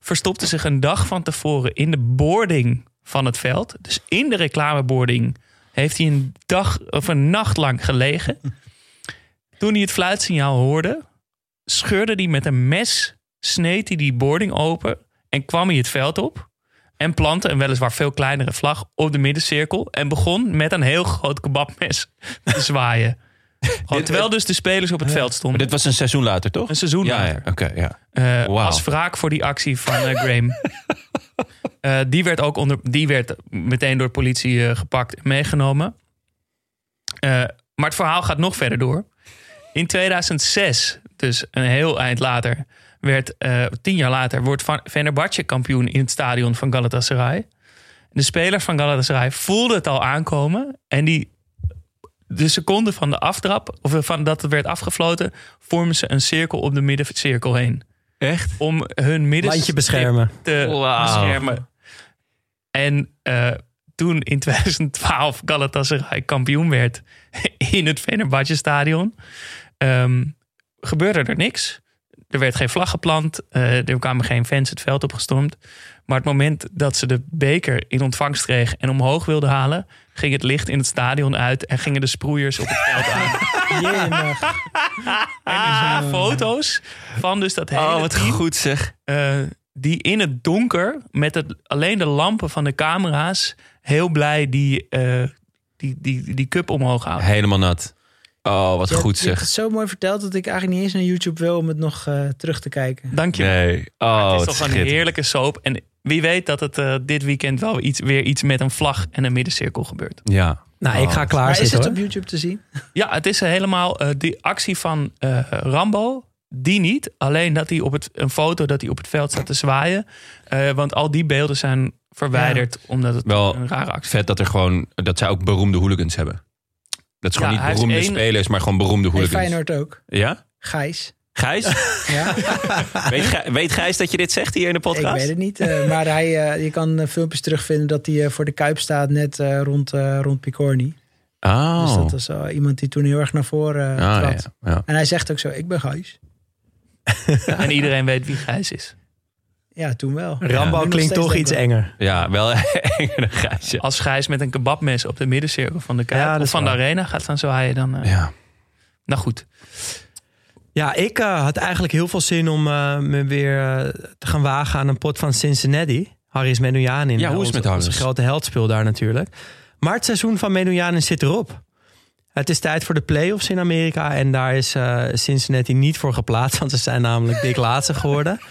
verstopte zich een dag van tevoren in de boarding van het veld. Dus in de reclameboarding heeft hij een dag of een nacht lang gelegen. Toen hij het fluitsignaal hoorde, scheurde hij met een mes, sneed hij die boarding open en kwam hij het veld op. En plantte een weliswaar veel kleinere vlag op de middencirkel. En begon met een heel groot kebabmes te [LAUGHS] zwaaien. Gewoon, terwijl dus de spelers op het veld stonden. Maar dit was een seizoen later, toch? Een seizoen ja, later. Ja, oké, ja. Wauw. Als wraak voor die actie van eh, Graham. [LAUGHS] Eh, die, werd ook onder, die werd meteen door de politie gepakt en meegenomen. Maar het verhaal gaat nog verder door. In 2006, dus een heel eind later, werd eh, tien jaar later, wordt Van Fenerbahce kampioen in het stadion van Galatasaray. De spelers van Galatasaray voelden het al aankomen en die de seconde van de aftrap, of van dat het werd afgefloten, vormen ze een cirkel om de middencirkel heen. Echt? Om hun midden beschermen. te beschermen. En eh, toen in [LAUGHS] 2012 Galatasaray kampioen werd [LAUGHS] in het Fenerbahce stadion, ehm, gebeurde er niks. Er werd geen vlag geplant, eh, er kwamen geen fans het veld opgestormd. Maar het moment dat ze de beker in ontvangst kregen en omhoog wilden halen, ging het licht in het stadion uit en gingen de sproeiers op het veld aan. [LAUGHS] En er zijn foto's van dus dat hele Oh, wat team, goed zeg. eh, die in het donker met het, alleen de lampen van de camera's heel blij die, eh, die, die, die cup omhoog houden. Helemaal nat. Oh, wat Je- goed Je hebt zeg. het zo mooi verteld dat ik eigenlijk niet eens naar YouTube wil om het nog eh, terug te kijken. Dank je. Nee. Oh, het is toch een heerlijke soap. En wie weet dat het eh, dit weekend wel iets, weer iets met een vlag en een middencirkel gebeurt. Ja. Nou, ik ga klaar Maar is het hoor. op YouTube te zien? Ja, het is helemaal eh, die actie van eh, Rambo. Die niet. Alleen dat hij op het, een foto dat hij op het veld staat te zwaaien. Eh, want al die beelden zijn verwijderd omdat het Wel een rare actie vet dat er gewoon dat zij ook beroemde hooligans hebben. Dat is gewoon Ja, hij niet heeft beroemde één- spelers, maar gewoon beroemde Hey, hooligans. Feyenoord ook. Ja? Gijs. Gijs? [LAUGHS] Ja, weet, Gij- weet Gijs dat je dit zegt hier in de ik podcast? weet het niet. eh, maar hij, eh, je kan eh, filmpjes terugvinden dat hij eh, voor de Kuip staat net eh, rond, eh rond Picorni. Oh. Dus dat was eh, iemand die toen heel erg naar voren eh, Ah, trad. ja, ja. En hij zegt ook zo, ik ben Gijs. [LAUGHS] En iedereen weet wie Gijs is. Ja, toen wel. Rambo klinkt toch iets enger. Ja, wel [LAUGHS] enger dan Gijs. Als Gijs met een kebabmes op de middencirkel van de Kuip dat of van de arena gaat staan zwaaien, dan... eh, Ja. Nou goed. Ja, ik eh, had eigenlijk heel veel zin om eh, me weer eh, te gaan wagen aan een pot van Cincinnati. Harris Menujanin. Ja, hoe is het met Harris? Onze grote heldspeel daar natuurlijk. Maar het seizoen van Menujanin zit erop. Het is tijd voor de playoffs in Amerika. En daar is eh, Cincinnati niet voor geplaatst. Want ze zijn namelijk dik laatste geworden. [LAUGHS]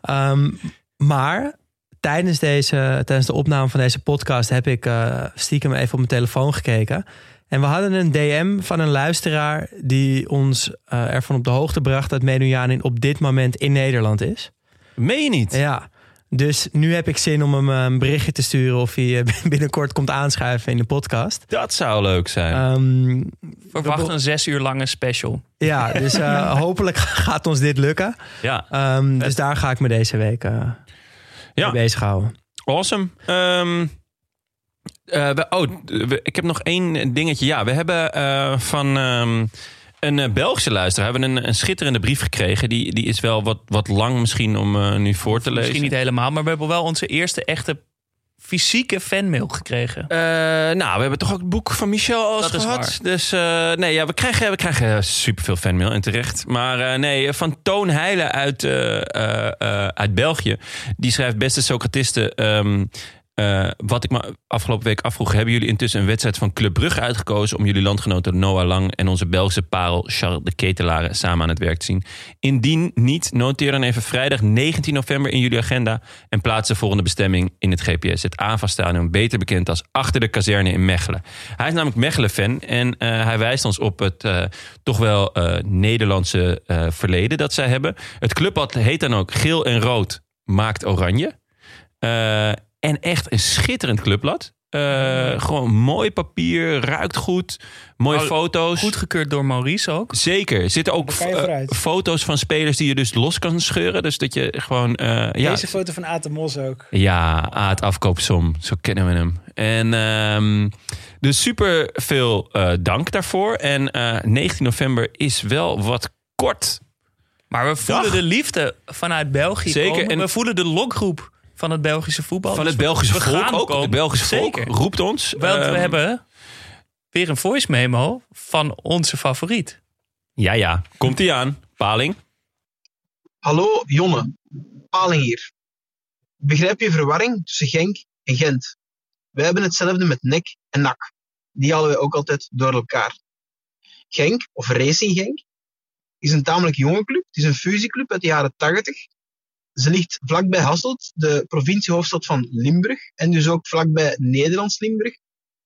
Ehm, maar tijdens, deze, tijdens de opname van deze podcast... heb ik eh, stiekem even op mijn telefoon gekeken. En we hadden een DM van een luisteraar... die ons eh, ervan op de hoogte bracht... dat Menujanin op dit moment in Nederland is. Meen je niet? Ja, dus nu heb ik zin om hem eh, een berichtje te sturen... of hij eh, [LAUGHS] binnenkort komt aanschuiven in de podcast. Dat zou leuk zijn. Ehm, Verwacht een zes uur lange special. ja, dus eh, [LAUGHS] hopelijk gaat ons dit lukken. ja. Ehm, dus daar ga ik me deze week eh Ja. mee bezighouden. Awesome. Ehm, eh, we- oh, we- ik heb nog één dingetje. Ja, we hebben eh, van ehm, een eh, Belgische luisteraar hebben een, een schitterende brief gekregen. Die, die is wel wat, wat lang misschien om eh, nu voor te lezen. Misschien niet helemaal, maar we hebben wel onze eerste echte fysieke fanmail gekregen. Eh, nou, we hebben toch ook het boek van Michel al Dat gehad. Dus nee, ja, we krijgen, we krijgen superveel fanmail en terecht. Maar nee, van Toon Heijlen uit, uit België. Die schrijft, beste Socratisten... ehm, eh, wat ik me afgelopen week afvroeg... hebben jullie intussen een wedstrijd van Club Brugge uitgekozen... om jullie landgenoten Noah Lang en onze Belgische parel Charles de Ketelaar samen aan het werk te zien? Indien niet, noteer dan even vrijdag 19 november in jullie agenda... en plaats de volgende bestemming in het GPS. Het AVA-stadion, beter bekend als Achter de Kazerne in Mechelen. Hij is namelijk Mechelen-fan en eh, hij wijst ons op het eh, toch wel Nederlandse verleden dat zij hebben. Het clubblad heet dan ook Geel en Rood maakt Oranje. En echt een schitterend clubblad. Eh, gewoon mooi papier, ruikt goed, mooie Oh, foto's. Goedgekeurd door Maurice ook. Zeker. Er zitten ook eh, foto's van spelers die je dus los kan scheuren. Dus dat je gewoon... eh, ja, Deze foto van Aten Mos ook. ja, Aad Afkoopsom. Zo kennen we hem. En ehm, dus super veel eh, dank daarvoor. En eh, 19 november is wel wat kort. Maar we voelen Dag. de liefde vanuit België Zeker, komen. en- we voelen de lokgroep van het Belgische voetbal. Van Dus het we- Belgische volk ook. komen. Het Belgische volk Zeker. roept ons. Want we Ehm, hebben weer een voice memo van onze favoriet. Ja, ja. Komt ie aan. Paling. Hallo Jonne, Paling hier. Begrijp je verwarring tussen Genk en Gent? Wij hebben hetzelfde met NEC en NAC. Die halen wij ook altijd door elkaar. Genk, of Racing Genk, is een tamelijk jonge club. Het is een fusieclub uit de jaren 80. Ze ligt vlakbij Hasselt, de provinciehoofdstad van Limburg, en dus ook vlakbij Nederlands Limburg,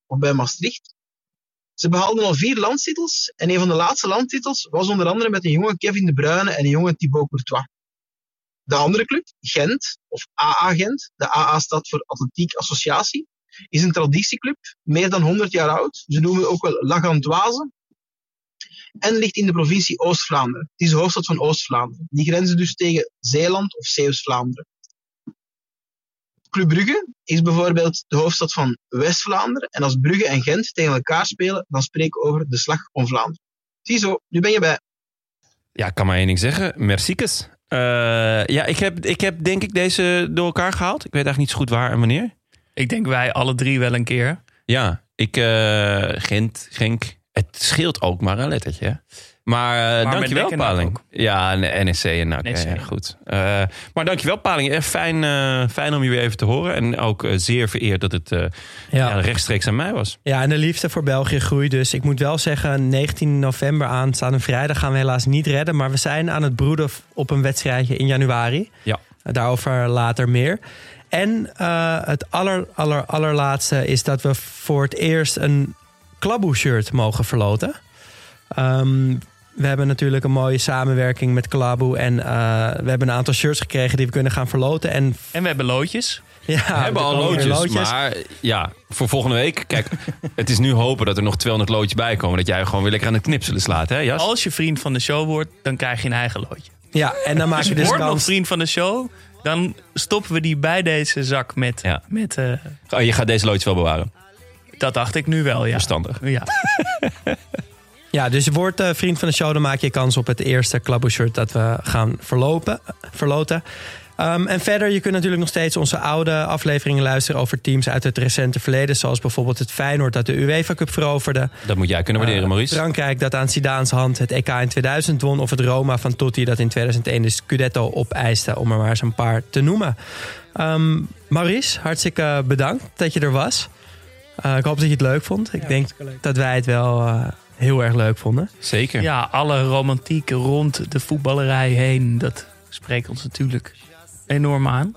of bij Maastricht. Ze behaalden al vier landstitels en een van de laatste landtitels was onder andere met een jonge Kevin De Bruyne en een jonge Thibaut Courtois. De andere club, Gent, of AA Gent, de AA staat voor Atletiek Associatie, is een traditieclub, meer dan 100 jaar oud. Ze noemen ook wel La Gantoise. En ligt in de provincie Oost-Vlaanderen. Het is de hoofdstad van Oost-Vlaanderen. Die grenzen dus tegen Zeeland of Zeeuws-Vlaanderen. Club Brugge is bijvoorbeeld de hoofdstad van West-Vlaanderen. En als Brugge en Gent tegen elkaar spelen, dan spreken we over de slag om Vlaanderen. Ziezo, nu ben je bij. Ja, ik kan maar één ding zeggen. Merciekes. Eh ja, ik heb, ik heb denk ik deze door elkaar gehaald. Ik weet eigenlijk niet zo goed waar en wanneer. Ik denk wij alle drie wel een keer. Ja, ik, eh Gent, Genk. Het scheelt ook maar een lettertje. hè. Maar, eh met dankjewel, NEC Paling. Ja, en NSC en NAC. NEC. Ja, goed. Eh, maar dankjewel, Paling. Echt fijn, eh, fijn om je weer even te horen. En ook eh, zeer vereerd dat het eh, ja. rechtstreeks aan mij was. Ja, en de liefde voor België groeit dus. Ik moet wel zeggen, 19 november aanstaande vrijdag gaan we helaas niet redden. Maar we zijn aan het broeden op een wedstrijdje in januari. Ja. Daarover later meer. En eh, het aller, aller, allerlaatste is dat we voor het eerst een Klaboe-shirt mogen verloten. Ehm, we hebben natuurlijk een mooie samenwerking met Klaboe. En eh, we hebben een aantal shirts gekregen die we kunnen gaan verloten. En, en we hebben loodjes. Ja, we hebben al loodjes, Maar ja, voor volgende week. Kijk, het is nu hopen dat er nog 200 loodjes bij komen. Dat jij gewoon weer lekker aan het knipselen slaat, hè Jas? Als je vriend van de show wordt, dan krijg je een eigen loodje. Ja, en dan maak je dus word nog vriend van de show, dan stoppen we die bij deze zak met... met eh, Oh, je gaat deze loodjes wel bewaren. Dat dacht ik nu wel, ja. Verstandig. Ja. [LAUGHS] Ja, dus je wordt eh, vriend van de show. Dan maak je kans op het eerste Klabo shirt dat we gaan verlopen, verloten. Ehm, en verder, je kunt natuurlijk nog steeds onze oude afleveringen luisteren over teams uit het recente verleden. Zoals bijvoorbeeld het Feyenoord dat de UEFA Cup veroverde. Dat moet jij kunnen waarderen, Eh, Maurice. Frankrijk dat aan Zidane's hand het EK in 2000 won. Of het Roma van Totti dat in 2001 de Scudetto opeiste. Om er maar eens een paar te noemen. Ehm, Maurice, hartstikke bedankt dat je er was. Eh, ik hoop dat je het leuk vond. Ik denk dat wij het wel eh, heel erg leuk vonden. Zeker. Ja, alle romantiek rond de voetballerij heen, dat spreekt ons natuurlijk enorm aan.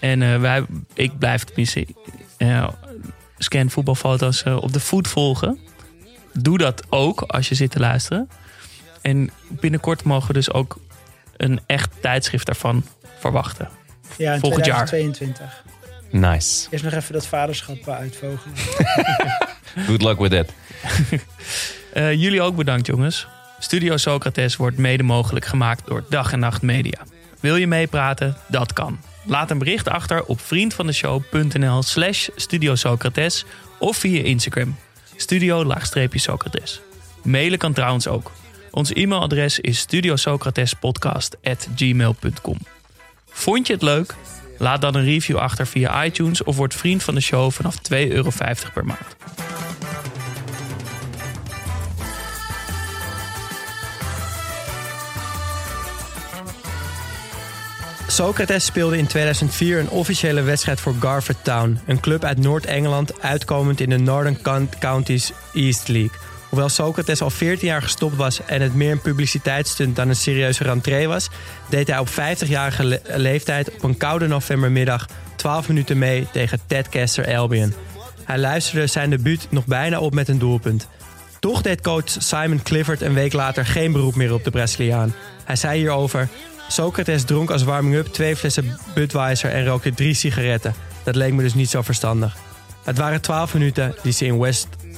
En eh, wij, ik blijf tenminste eh, scan voetbalfoto's op de voet volgen. Doe dat ook als je zit te luisteren. En binnenkort mogen we dus ook een echt tijdschrift daarvan verwachten. Ja, in Volgend jaar. 2022. Nice. Eerst nog even dat vaderschap uitvogelen. [LAUGHS] Good luck with that. [LAUGHS] Eh, jullie ook bedankt, jongens. Studio Socrates wordt mede mogelijk gemaakt door Dag en Nacht Media. Wil je meepraten? Dat kan. Laat een bericht achter op vriendvandeshow.nl slash Studio Socrates of via Instagram. Studio-Socrates. Mailen kan trouwens ook. Ons e-mailadres is studiosocratespodcast.gmail.com Vond je het leuk? Laat dan een review achter via iTunes of word vriend van de show vanaf 2,50 euro per maand. Socrates speelde in 2004 een officiële wedstrijd voor Garford Town, een club uit Noord-Engeland uitkomend in de Northern Count- Counties East League. Hoewel Socrates al 14 jaar gestopt was en het meer een publiciteitsstunt dan een serieuze rentree was, deed hij op 50-jarige le- leeftijd op een koude novembermiddag 12 minuten mee tegen Tedcaster Albion. Hij luisterde zijn debuut nog bijna op met een doelpunt. Toch deed coach Simon Clifford een week later geen beroep meer op de Braziliaan. Hij zei hierover: Socrates dronk als warming-up twee flessen Budweiser en rookte drie sigaretten. Dat leek me dus niet zo verstandig. Het waren 12 minuten die ze in West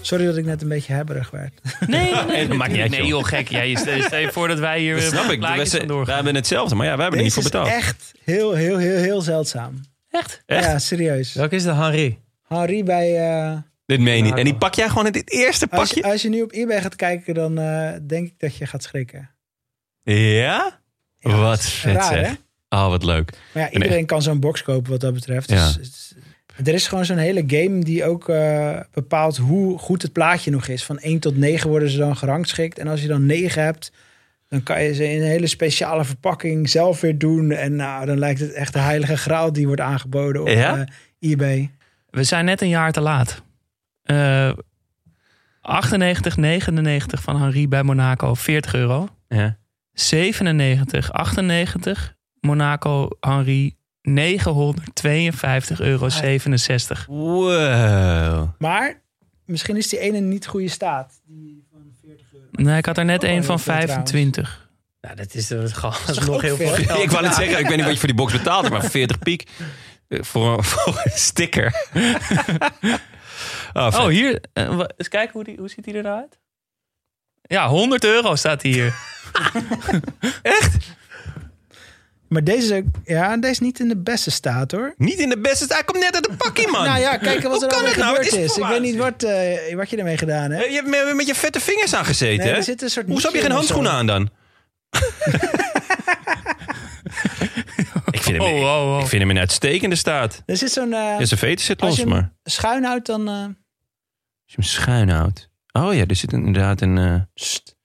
Sorry dat ik net een beetje hebberig werd. Nee, nee, Nee, dat maakt niet uit, Nee, joh. gek. Jij stel stel je voor dat wij hier Dat eh, snap ik. plaatjes We, we hebben hetzelfde, maar ja, wij hebben er niet voor is betaald. echt heel, heel, heel, heel zeldzaam. Echt? Echt? Ja, serieus. Welke is de Henri? Henri bij... eh, Dit meen je niet. En die pak jij gewoon in dit eerste als, pakje? je, als je nu op eBay gaat kijken, dan eh, denk ik dat je gaat schrikken. Ja? Wat vet raar, zeg. hè? Oh, wat leuk. Maar ja, En iedereen echt- kan zo'n box kopen wat dat betreft. Ja. Dus, het- er is gewoon zo'n hele game die ook eh, bepaalt hoe goed het plaatje nog is. Van 1 tot 9 worden ze dan gerangschikt. En als je dan 9 hebt, dan kan je ze in een hele speciale verpakking zelf weer doen. En nou, dan lijkt het echt de heilige graal die wordt aangeboden op Ja? eh, eBay. We zijn net een jaar te laat. Eh 98, 99 van Henri bij Monaco, 40 euro. Ja. 97, 98, Monaco Henri, 952 euro 67. Wow. Maar misschien is die ene niet goede staat. Nee, ik had er net Oh, een van heel veel trouwens. 25. Nou, dat is, dat is nog heel veel? geld. Ik wou net zeggen, ik weet niet wat je voor die box betaald hebt, maar 40 piek eh, voor, een- [LAUGHS] voor een sticker. oh. Oh, hier. eh, eens kijken, hoe, die, hoe ziet die eruit? Ja, 100 euro staat hier. [LAUGHS] Maar deze, ja, deze is niet in de beste staat hoor. Niet in de beste staat. Hij komt net uit de pakkie, man. Nou ja, kijk wat er allemaal nou? gebeurd is is. Ik weet niet wat, eh, wat je ermee gedaan hebt. Eh, Je hebt met, met je vette vingers aan gezeten, Nee, hè? zit een soort Hoezo heb je geen handschoenen aan dan? [LAUGHS] ik, vind hem, Oh, oh, oh. ik vind hem in uitstekende staat. Er zit zo'n... eh, Ja, zijn veten zit als los, maar schuin houdt, dan... eh, als je hem schuin houdt. Oh ja, er zit inderdaad een... Sst.